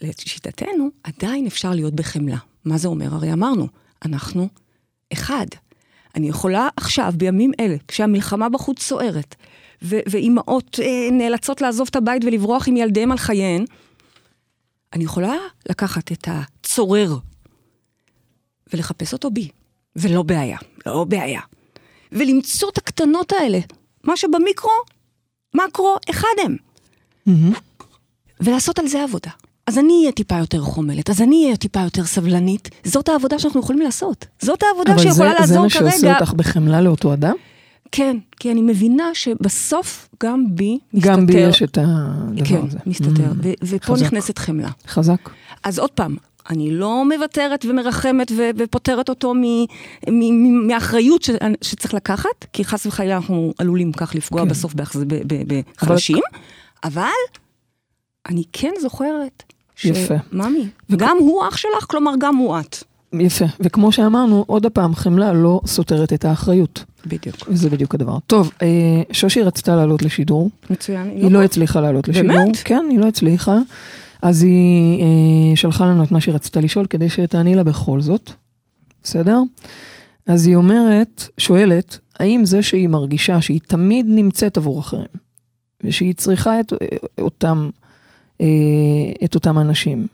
לשיטתנו, עדיין אפשר להיות בחמלה. מה זה אומר? הרי אמרנו, אנחנו אחד. אני יכולה עכשיו, בימים אלה, כשהמלחמה בחוץ סוערת, ו- ואימהות אה, נאלצות לעזוב את הבית ולברוח עם ילדיהם על חייהן, אני יכולה לקחת את הצורר ולחפש אותו בי, ולא בעיה, לא בעיה. ולמצוא את הקטנות האלה, מה שבמיקרו, מקרו, אחד הם. מהמם. ולעשות על זה עבודה. אז אני אהיה טיפה יותר חומלת, אז אני אהיה טיפה יותר סבלנית. זאת העבודה שאנחנו יכולים לעשות. זאת העבודה אבל שיכולה זה, זה לעזור מה כרגע. שעושה אותך בחמלה לאותו אדם? כן, כי אני מבינה שבסוף גם בי מסתתר. גם בי יש את הדבר כן, הזה. מסתתר. Mm, ו- ופה חזק. נכנסת חמלה. חזק. אז עוד פעם, אני לא מוותרת ומרחמת ו- ופוטרת אותו מ- מ- מ- מהאחריות ש- שצריך לקחת, כי חס וחלילה אנחנו עלולים כך לפגוע כן. בסוף באחז- ב- ב- בחלשים, אבל אני כן זוכרת. ש- יפה. ממי, גם הוא אח שלך, כלומר גם הוא את. יפה. וכמו שאמרנו, עוד פעם, חמלה לא סותרת את האחריות. בדיוק. וזה בדיוק הדבר. טוב, אה, שושי רצתה לעלות לשידור. מצוין. היא לא הצליחה לעלות לשידור. באמת? כן, היא לא הצליחה. אז היא אה, שלחה לנו את מה שהיא רצתה לשאול, כדי שתעני לה בכל זאת. בסדר? אז היא אומרת, שואלת, האם זה שהיא מרגישה שהיא תמיד נמצאת עבור אחרים, ושהיא צריכה את אה, אותם, את אותם אנשים,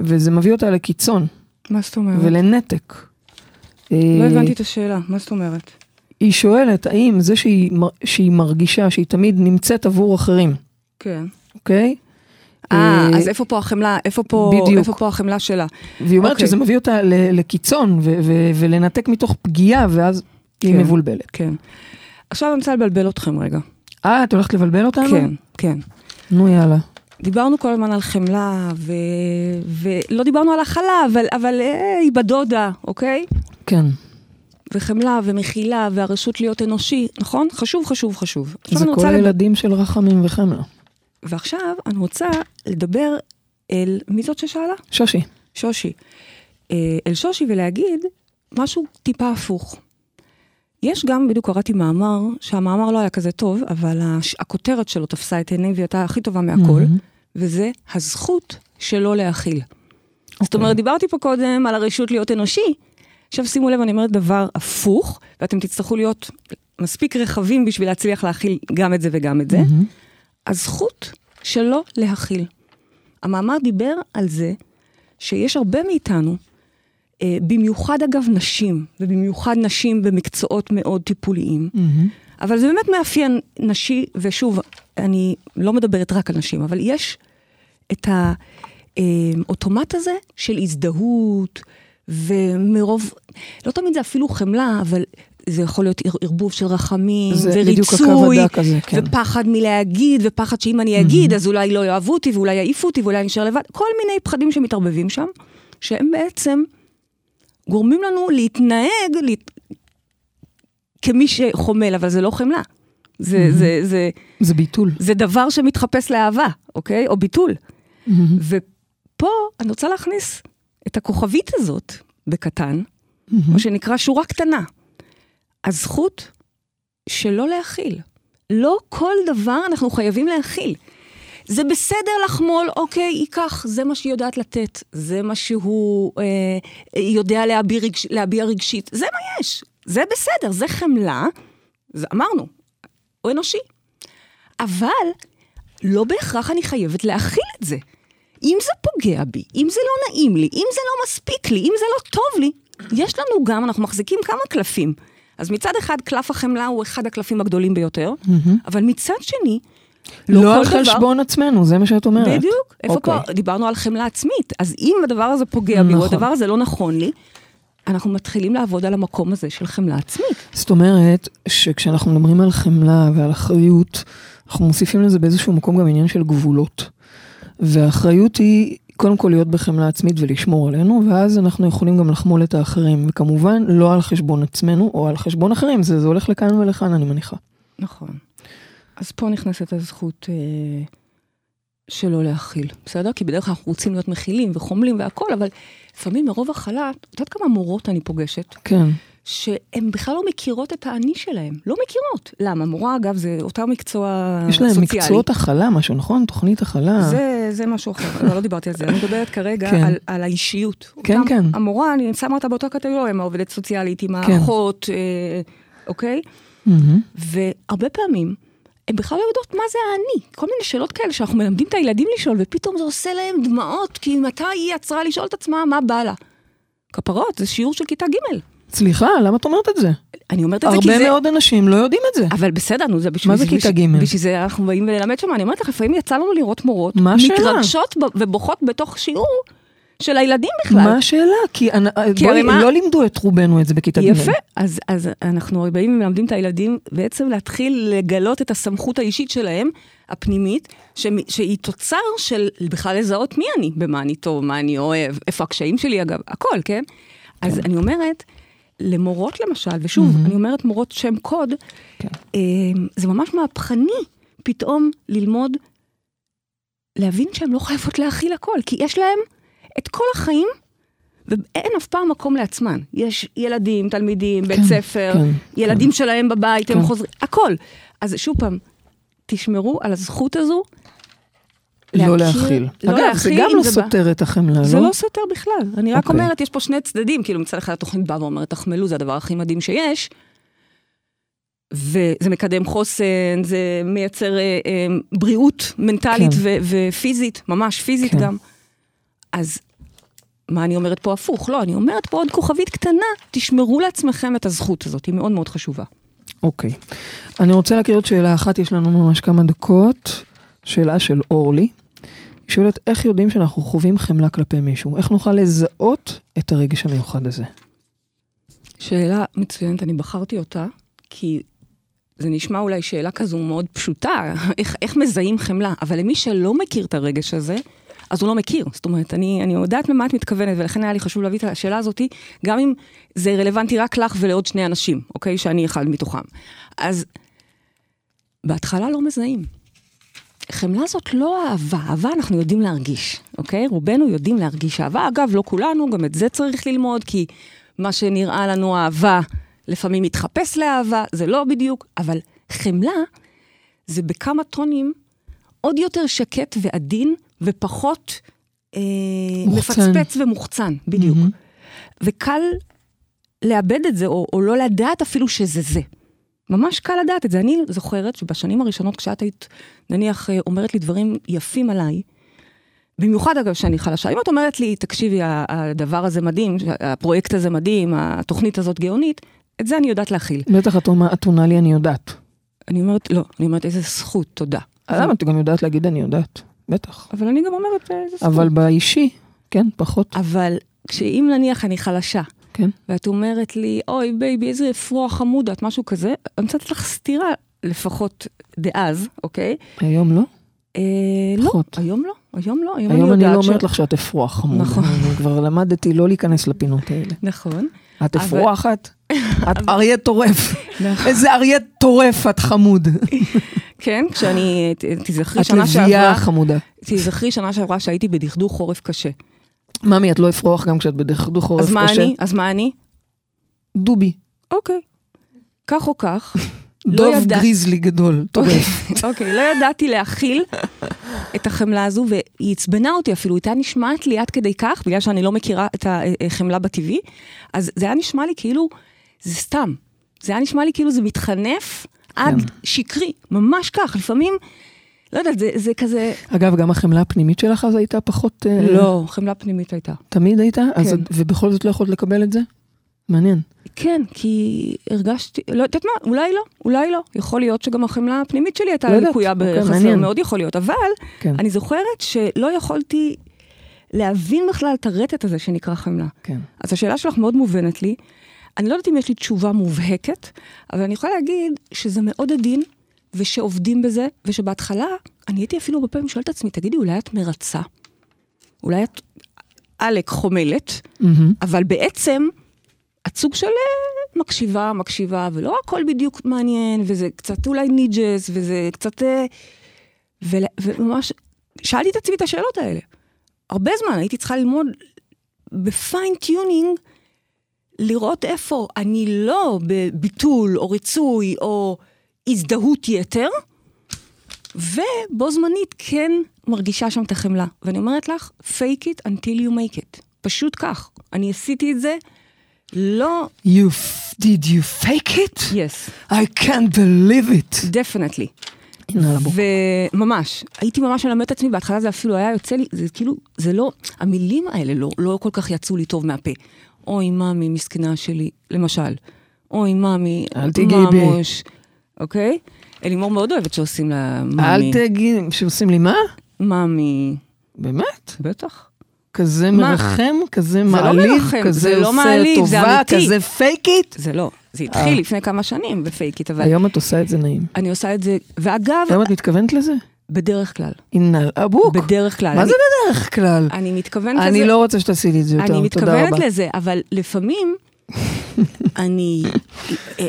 וזה מביא אותה לקיצון מה זאת אומרת? ולנתק. לא אה, הבנתי את השאלה, מה זאת אומרת? היא שואלת, האם זה שהיא, שהיא מרגישה שהיא תמיד נמצאת עבור אחרים, כן. אוקיי? אה, אה, אז איפה פה החמלה, איפה פה, בדיוק. איפה פה החמלה שלה? והיא אומרת אוקיי. שזה מביא אותה לקיצון ו- ו- ולנתק מתוך פגיעה, ואז היא כן. מבולבלת. כן. עכשיו אני רוצה לבלבל אתכם רגע. אה, את הולכת לבלבל אותנו? כן, כן. נו יאללה. דיברנו כל הזמן על חמלה, ו... ולא דיברנו על הכלה, אבל, אבל אה, היא בדודה, אוקיי? כן. וחמלה ומחילה והרשות להיות אנושי, נכון? חשוב, חשוב, חשוב. זה כל רוצה לד- הילדים של רחמים וחמלה. ועכשיו אני רוצה לדבר אל, מי זאת ששאלה? שושי. שושי. אה, אל שושי ולהגיד משהו טיפה הפוך. יש גם, בדיוק קראתי מאמר, שהמאמר לא היה כזה טוב, אבל הש- הכותרת שלו תפסה את עיני והיא הייתה הכי טובה מהכל, מהמם. וזה הזכות שלא להכיל. זאת אוקיי. אומרת, דיברתי פה קודם על הרשות להיות אנושי. עכשיו שימו לב, אני אומרת דבר הפוך, ואתם תצטרכו להיות מספיק רחבים בשביל להצליח להכיל גם את זה וגם את זה. מהמם. הזכות שלא להכיל. המאמר דיבר על זה שיש הרבה מאיתנו, במיוחד אגב נשים, ובמיוחד נשים במקצועות מאוד טיפוליים, מהמם. אבל זה באמת מאפיין נשי, ושוב, אני לא מדברת רק על נשים, אבל יש את האוטומט הזה של הזדהות, ומרוב, לא תמיד זה אפילו חמלה, אבל זה יכול להיות ער- ערבוב של רחמים, זה וריצוי, הזה, כן. ופחד מלהגיד, ופחד שאם אני אגיד, אז אולי לא יאהבו אותי, ואולי יעיפו אותי, ואולי אני אשאר לבד, כל מיני פחדים שמתערבבים שם, שהם בעצם גורמים לנו להתנהג להת... כמי שחומל, אבל זה לא חמלה. זה, זה, זה, זה ביטול. זה דבר שמתחפש לאהבה, אוקיי? או ביטול. מהמם. ופה אני רוצה להכניס את הכוכבית הזאת בקטן, מהמם. מה שנקרא שורה קטנה. הזכות שלא להכיל. לא כל דבר אנחנו חייבים להכיל. זה בסדר לחמול, אוקיי, ייקח, זה מה שהיא יודעת לתת, זה מה שהוא אה, יודע להביע, רגש, להביע רגשית, זה מה יש, זה בסדר, זה חמלה, זה אמרנו, הוא אנושי. אבל לא בהכרח אני חייבת להכיל את זה. אם זה פוגע בי, אם זה לא נעים לי, אם זה לא מספיק לי, אם זה לא טוב לי, יש לנו גם, אנחנו מחזיקים כמה קלפים. אז מצד אחד, קלף החמלה הוא אחד הקלפים הגדולים ביותר, מהמם. אבל מצד שני, לא לא על דבר... חשבון עצמנו, זה מה שאת אומרת. בדיוק. איפה אוקיי. פה? דיברנו על חמלה עצמית. אז אם הדבר הזה פוגע בי, או נכון. הדבר הזה לא נכון לי, אנחנו מתחילים לעבוד על המקום הזה של חמלה עצמית. זאת אומרת, שכשאנחנו מדברים על חמלה ועל אחריות, אנחנו מוסיפים לזה באיזשהו מקום גם עניין של גבולות. והאחריות היא קודם כל להיות בחמלה עצמית ולשמור עלינו, ואז אנחנו יכולים גם לחמול את האחרים, וכמובן לא על חשבון עצמנו או על חשבון אחרים, זה, זה הולך לכאן ולכאן אני מניחה. נכון. אז פה נכנסת הזכות אה, שלא להכיל, בסדר? כי בדרך כלל אנחנו רוצים להיות מכילים וחומלים והכול, אבל לפעמים מרוב הכלה, את יודעת כמה מורות אני פוגשת, כן, שהן בכלל לא מכירות את האני שלהן. לא מכירות. למה? מורה, אגב, זה אותו מקצוע יש להם סוציאלי. מקצועות הכלה משהו, נכון? תוכנית הכלה. זה, זה משהו אחר, לא, לא דיברתי על זה, אני מדברת כרגע כן. על, על האישיות. כן, אותם- כן. המורה, אני שמה אותה באותה קטגוריה, עם העובדת סוציאלית, עם כן. האחות, אה, אוקיי? מהמם. והרבה פעמים, הן בכלל לא יודעות מה זה האני. כל מיני שאלות כאלה שאנחנו מלמדים את הילדים לשאול, ופתאום זה עושה להם דמעות, כי מתי היא עצרה לשאול את עצמה מה בא לה. כפרות, זה שיעור של כיתה ג'. סליחה, למה את אומרת את זה? אני אומרת את זה כי הרבה זה... מאוד אנשים לא יודעים את זה. אבל בסדר, נו, זה בשביל מה זה כיתה ג'? בשביל זה אנחנו באים ללמד שם, אני אומרת לך, לפעמים יצא לנו לראות מורות, מה השאלה? מתרגשות ובוכות בתוך שיעור של הילדים בכלל. מה השאלה? כי אנ- כי בואי, מה- לא לימדו את רובנו את זה בכיתה ג'. יפה, אז, אז אנחנו באים ומלמדים את הילדים בעצם להתחיל לגלות את הסמכות האישית שלהם, הפנימית, שמ- שהיא תוצר של בכלל לזהות מי אני, במה אני טוב, מה אני אוהב, איפה הקשיים שלי אגב, הכל, כן? אז אני אומרת, למורות למשל, ושוב, מהמם. אני אומרת מורות שם קוד, כן. אה, זה ממש מהפכני פתאום ללמוד, להבין שהן לא חייבות להכיל הכל, כי יש להם את כל החיים, ואין אף פעם מקום לעצמן. יש ילדים, תלמידים, בית כן, ספר, כן, ילדים שלהם בבית, הם כן. חוזרים, הכל. אז שוב פעם, תשמרו על הזכות הזו. לא להכיר- להכיל. לא אגב, זה להכיל, גם אם לא זה בא- סותר את החמלה, זה לא? לא סותר בכלל. אני רק אוקיי. אומרת, יש פה שני צדדים, כאילו מצד אחד התוכנית באה ואומרת, תחמלו, זה הדבר הכי מדהים שיש. וזה מקדם חוסן, זה מייצר אה, אה, בריאות מנטלית כן. ו- ופיזית, ממש פיזית כן. גם. אז מה אני אומרת פה הפוך? לא, אני אומרת פה עוד כוכבית קטנה, תשמרו לעצמכם את הזכות הזאת, היא מאוד מאוד חשובה. אוקיי. אני רוצה להכיר עוד שאלה אחת, יש לנו ממש כמה דקות. שאלה של אורלי. היא שואלת, איך יודעים שאנחנו חווים חמלה כלפי מישהו? איך נוכל לזהות את הרגש המיוחד הזה? שאלה מצוינת, אני בחרתי אותה, כי זה נשמע אולי שאלה כזו מאוד פשוטה, איך, איך מזהים חמלה, אבל למי שלא מכיר את הרגש הזה, אז הוא לא מכיר. זאת אומרת, אני, אני יודעת למה את מתכוונת, ולכן היה לי חשוב להביא את השאלה הזאת, גם אם זה רלוונטי רק לך ולעוד שני אנשים, אוקיי? שאני אחד מתוכם. אז בהתחלה לא מזהים. חמלה זאת לא אהבה, אהבה אנחנו יודעים להרגיש, אוקיי? רובנו יודעים להרגיש אהבה. אגב, לא כולנו, גם את זה צריך ללמוד, כי מה שנראה לנו אהבה, לפעמים מתחפש לאהבה, זה לא בדיוק, אבל חמלה זה בכמה טונים עוד יותר שקט ועדין ופחות אה, מוחצן. מפצפץ ומוחצן, בדיוק. מהמם. וקל לאבד את זה, או, או לא לדעת אפילו שזה זה. ממש קל לדעת את זה. אני זוכרת שבשנים הראשונות, כשאת היית, נניח, אה, אומרת לי דברים יפים עליי, במיוחד אגב שאני חלשה, אם את אומרת לי, תקשיבי, הדבר הזה מדהים, הפרויקט הזה מדהים, התוכנית הזאת גאונית, את זה אני יודעת להכיל. בטח את עונה- את עונה לי אני יודעת. אני אומרת, לא, אני אומרת, איזה זכות, תודה. למה את גם יודעת להגיד אני יודעת? בטח. אבל אני גם אומרת, איזה זכות. אבל באישי, כן, פחות. אבל כשאם נניח אני חלשה, כן. ואת אומרת לי, אוי baby, איזה אפרוח חמוד את, משהו כזה, אני רוצה לתת לך סטירה, לפחות דאז, אוקיי? היום לא? אה, לא. היום לא, היום לא, היום, היום אני יודעת לא ש- אומרת לך שאת אפרוח חמוד. נכון. אני כבר למדתי לא להיכנס לפינות האלה. נכון. את אפרוחת? את אריה טורף. נכון. איזה אריה טורף את חמוד. כן, כשאני, ת- תזכרי את שנה לביאה שעברה, חמודה. תזכרי שנה שעברה שהייתי בדכדוך חורף קשה. ממי, את לא אפרוח גם כשאת בדכדוך חורף אז מה קשה? אני? אז מה אני? דובי. אוקיי. כך או כך, לא דוב ידע- גריזלי גדול, טורף. אוקיי, לא ידעתי להכיל את החמלה הזו, והיא עצבנה אותי אפילו, הייתה נשמעת לי עד כדי כך, בגלל שאני לא מכירה את החמלה בטבעי, אז זה היה נשמע לי כאילו, זה סתם. זה היה נשמע לי כאילו זה מתחנף עד כן. שקרי, ממש כך, לפעמים, לא יודעת, זה, זה כזה, אגב, גם החמלה הפנימית שלך אז הייתה פחות... אה, לא, חמלה פנימית הייתה. תמיד הייתה? אז כן. את- ובכל זאת לא יכולת לקבל את זה? מעניין. כן, כי הרגשתי, לא יודעת מה, אולי לא, אולי לא. יכול להיות שגם החמלה הפנימית שלי הייתה לא לקויה אוקיי, בחסר. מאוד יכול להיות, אבל כן. אני זוכרת שלא יכולתי להבין בכלל את הרטט הזה שנקרא חמלה. כן. אז השאלה שלך מאוד מובנת לי. אני לא יודעת אם יש לי תשובה מובהקת, אבל אני יכולה להגיד שזה מאוד עדין, ושעובדים בזה, ושבהתחלה אני הייתי אפילו הרבה פעמים שואלת את עצמי, תגידי, אולי את מרצה? אולי את עלק חומלת, מהמם. אבל בעצם את סוג של אה, מקשיבה, מקשיבה, ולא הכל בדיוק מעניין, וזה קצת אולי ניג'ס, וזה קצת... אה, וממש שאלתי את עצמי את השאלות האלה. הרבה זמן הייתי צריכה ללמוד ב fine tuning, לראות איפה אני לא בביטול או ריצוי או הזדהות יתר, ובו זמנית כן מרגישה שם את החמלה. ואני אומרת לך, fake it until you make it. פשוט כך. אני עשיתי את זה, לא... You, did you fake it? yes, I can't believe it. definitely. וממש, הייתי ממש מלמד את עצמי, בהתחלה זה אפילו היה יוצא לי, זה כאילו, זה לא, המילים האלה לא, לא כל כך יצאו לי טוב מהפה. אוי, מאמי, מסכנה שלי, למשל. אוי, מאמי, אל תיגעי בי. אוקיי? אלימור מאוד אוהבת שעושים לה אוי מאמי. תגיד, שעושים לי מה? מאמי, באמת? בטח. כזה מה? מרחם, כזה זה לא מעליב, מרחם, כזה זה לא עושה מעליב, זה טובה. כזה fake it? זה לא, זה התחיל לפני כמה שנים ב fake it, אבל היום את עושה את זה נעים. אני עושה את זה, ואגב, היום את מתכוונת לזה? בדרך כלל, על הבוק. בדרך כלל. מה אני- זה בדרך כלל? אני מתכוונת לזה. אני לא רוצה שתעשי לי את זה יותר, אני תודה מתכוונת רבה. לזה, אבל לפעמים אני,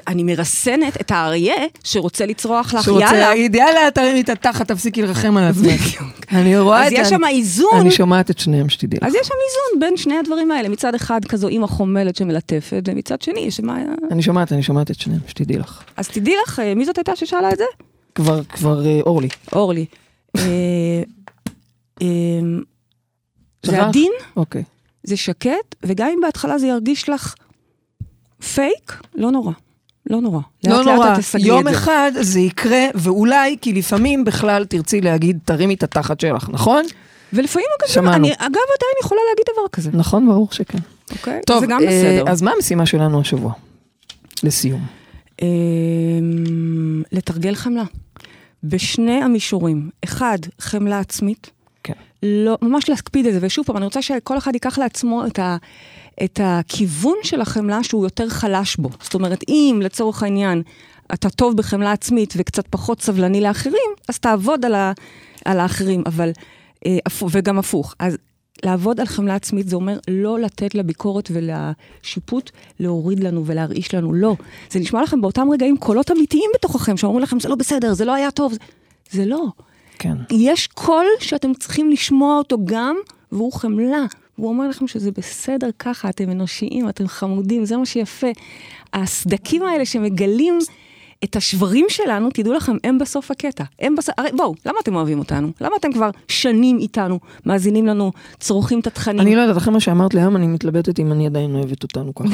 אני מרסנת את האריה שרוצה לצרוח לך, שרוצה יאללה. להגיד, יאללה, תרימי את התחת, תפסיקי לרחם על עצמך. אני רואה אז את יש ה- שם איזון, אני שומעת את שניהם, שתדעי לך. אז יש שם איזון בין שני הדברים האלה. מצד אחד כזו אימא חומלת שמלטפת, ומצד שני יש מה... אני שומעת, אני שומעת את שניהם, שתדעי לך. אז תדעי לך, אה, מי זאת הייתה ששאלה את זה? כבר, כבר אה, אורלי. אורלי. אה, זה? עדין, אוקיי. זה שקט, וגם אם בהתחלה זה ירגיש לך פייק, לא נורא. לא נורא. לא לאט נורא, לאט את תסגלי יום את זה. אחד זה יקרה, ואולי, כי לפעמים בכלל תרצי להגיד, תרימי את התחת שלך, נכון? ולפעמים אגב, שמענו. אני אגב עדיין יכולה להגיד דבר כזה, נכון, ברור שכן. אוקיי? טוב, זה גם אה, בסדר. אז מה המשימה שלנו השבוע? לסיום. אמ, לתרגל חמלה. בשני המישורים. אחד, חמלה עצמית. כן. לא, ממש להקפיד את זה, ושוב פעם, אני רוצה שכל אחד ייקח לעצמו את, ה, את הכיוון של החמלה שהוא יותר חלש בו. זאת אומרת, אם לצורך העניין אתה טוב בחמלה עצמית וקצת פחות סבלני לאחרים, אז תעבוד על, ה, על האחרים, אבל אה, וגם הפוך. אז לעבוד על חמלה עצמית זה אומר לא לתת לביקורת ולשיפוט להוריד לנו ולהרעיש לנו, לא. זה נשמע לכם באותם רגעים קולות אמיתיים בתוככם, שאומרים לכם, זה לא בסדר, זה לא היה טוב. זה לא. כן. יש קול שאתם צריכים לשמוע אותו גם, והוא חמלה. הוא אומר לכם שזה בסדר ככה, אתם אנושיים, אתם חמודים, זה מה שיפה. הסדקים האלה שמגלים את השברים שלנו, תדעו לכם, הם בסוף הקטע. הם בסוף, הרי בואו, למה אתם אוהבים אותנו? למה אתם כבר שנים איתנו, מאזינים לנו, צורכים את התכנים? אני לא יודעת, אחרי מה שאמרת לי היום, אני מתלבטת אם אני עדיין אוהבת אותנו ככה.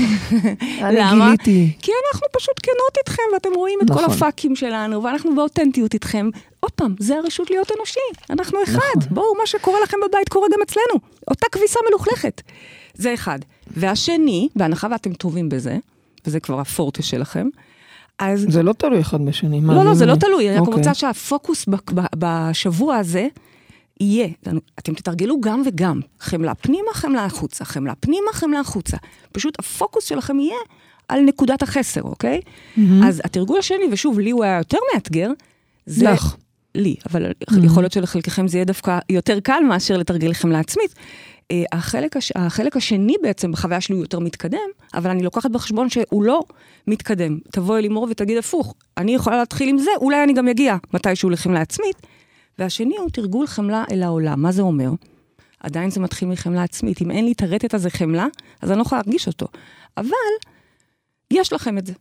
אני למה? גיליתי. כי אנחנו פשוט כנות איתכם, ואתם רואים את כל נכון. הפאקים שלנו, ואנחנו באותנטיות איתכם. עוד פעם, זה הרשות להיות אנושי, אנחנו אחד. נכון. בואו, מה שקורה לכם בבית קורה גם אצלנו. אותה כביסה מלוכלכת. זה אחד. והשני, בהנחה ואתם טובים בזה, וזה כבר הפורטה שלכם, אז... זה לא תלוי אחד בשני. לא, לא, אני- זה לא תלוי, אני רק אוקיי. רוצה שהפוקוס ב- ב- בשבוע הזה יהיה, אתם תתרגלו גם וגם, חמלה פנימה, חמלה החוצה, חמלה פנימה, חמלה החוצה. פשוט הפוקוס שלכם יהיה על נקודת החסר, אוקיי? אז התרגול השני, ושוב, לי הוא היה יותר מאתגר, זה... לך. לי, אבל יכול להיות שלחלקכם זה יהיה דווקא יותר קל מאשר לתרגל חמלה עצמית. אה, החלק, הש... החלק השני בעצם בחוויה שלי הוא יותר מתקדם, אבל אני לוקחת בחשבון שהוא לא מתקדם. תבואי לימור ותגיד הפוך, אני יכולה להתחיל עם זה, אולי אני גם אגיע מתישהו לחמלה עצמית. והשני הוא תרגול חמלה אל העולם. מה זה אומר? עדיין זה מתחיל מחמלה עצמית. אם אין לי את הרטט הזה חמלה, אז אני לא יכולה להרגיש אותו. אבל יש לכם את זה.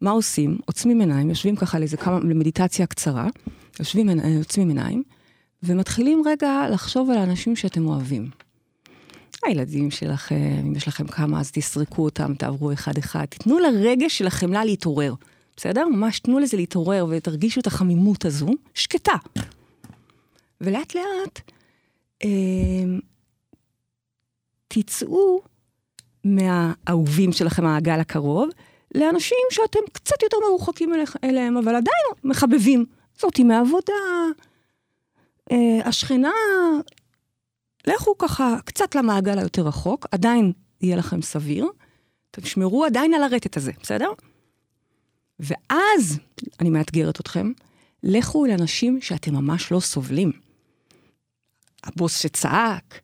מה עושים? עוצמים עיניים, יושבים ככה לאיזה כמה, למדיטציה קצרה, יושבים, עינ- עוצמים עיניים, ומתחילים רגע לחשוב על האנשים שאתם אוהבים. הילדים שלכם, אם יש לכם כמה, אז תסרקו אותם, תעברו אחד-אחד. תיתנו לרגש של החמלה להתעורר, בסדר? ממש תנו לזה להתעורר ותרגישו את החמימות הזו, שקטה. ולאט לאט אה, תצאו מהאהובים שלכם, העגל הקרוב, לאנשים שאתם קצת יותר מרוחקים אליהם, אבל עדיין מחבבים. זאתי מהעבודה, אה, השכנה, לכו ככה קצת למעגל היותר רחוק, עדיין יהיה לכם סביר, תשמרו עדיין על הרטט הזה, בסדר? ואז, אני מאתגרת אתכם, לכו אל אנשים שאתם ממש לא סובלים. הבוס שצעק,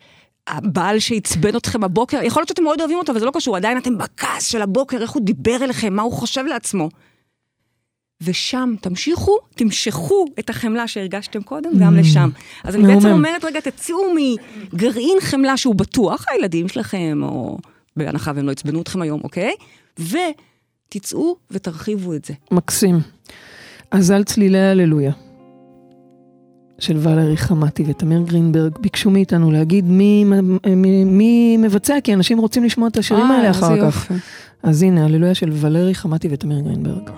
הבעל שעצבן אתכם בבוקר, יכול להיות שאתם מאוד אוהבים אותו, אבל זה לא קשור, עדיין אתם בכעס של הבוקר, איך הוא דיבר אליכם, מה הוא חושב לעצמו. ושם תמשיכו, תמשכו את החמלה שהרגשתם קודם גם לשם. אז אני בעצם. אומרת, רגע, תצאו מגרעין חמלה שהוא בטוח, הילדים שלכם, או בהנחה והם לא עצבנו אתכם היום, אוקיי? ותצאו ותרחיבו את זה. מקסים. אז על צלילי הללויה של ולרי חמתי ותמיר גרינברג ביקשו מאיתנו להגיד מי, מי, מי מבצע, כי אנשים רוצים לשמוע את השירים אה, האלה אחר כך. יופי. אז הנה, הללויה של ולרי חמתי ותמיר גרינברג.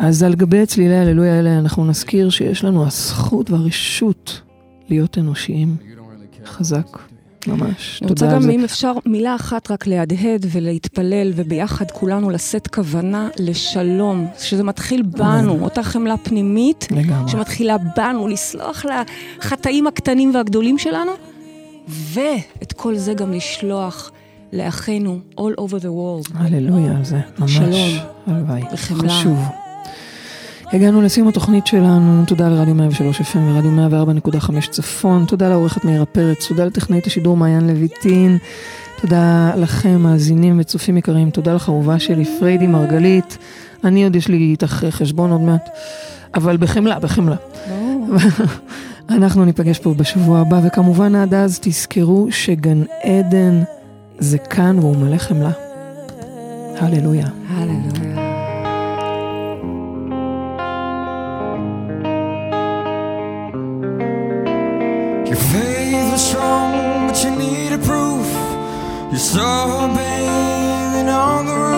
אז על גבי צלילי הללויה האלה אנחנו נזכיר שיש לנו הזכות והרשות להיות אנושיים. חזק, ממש. אני רוצה תודה על גם, זה. אם אפשר, מילה אחת רק להדהד ולהתפלל, וביחד כולנו לשאת כוונה לשלום, שזה מתחיל בנו, אותה חמלה פנימית, לגמרי. שמתחילה בנו, לסלוח לחטאים הקטנים והגדולים שלנו, ואת כל זה גם לשלוח לאחינו all over the world. הללויה על זה, ממש. שלום. הלוואי. וחמלה. חשוב. הגענו לסיום התוכנית שלנו, תודה לרדיו 103 FM ורדיו 104.5 צפון, תודה לעורכת מאירה פרץ, תודה לטכנאית השידור מעיין לויטין, תודה לכם, מאזינים וצופים יקרים, תודה לך אהובה שלי, פריידי מרגלית, אני עוד יש לי איתך חשבון עוד מעט, אבל בחמלה, בחמלה. אנחנו ניפגש פה בשבוע הבא, וכמובן עד אז תזכרו שגן עדן זה כאן והוא מלא חמלה. הללויה. הללויה. So, baby, on the road.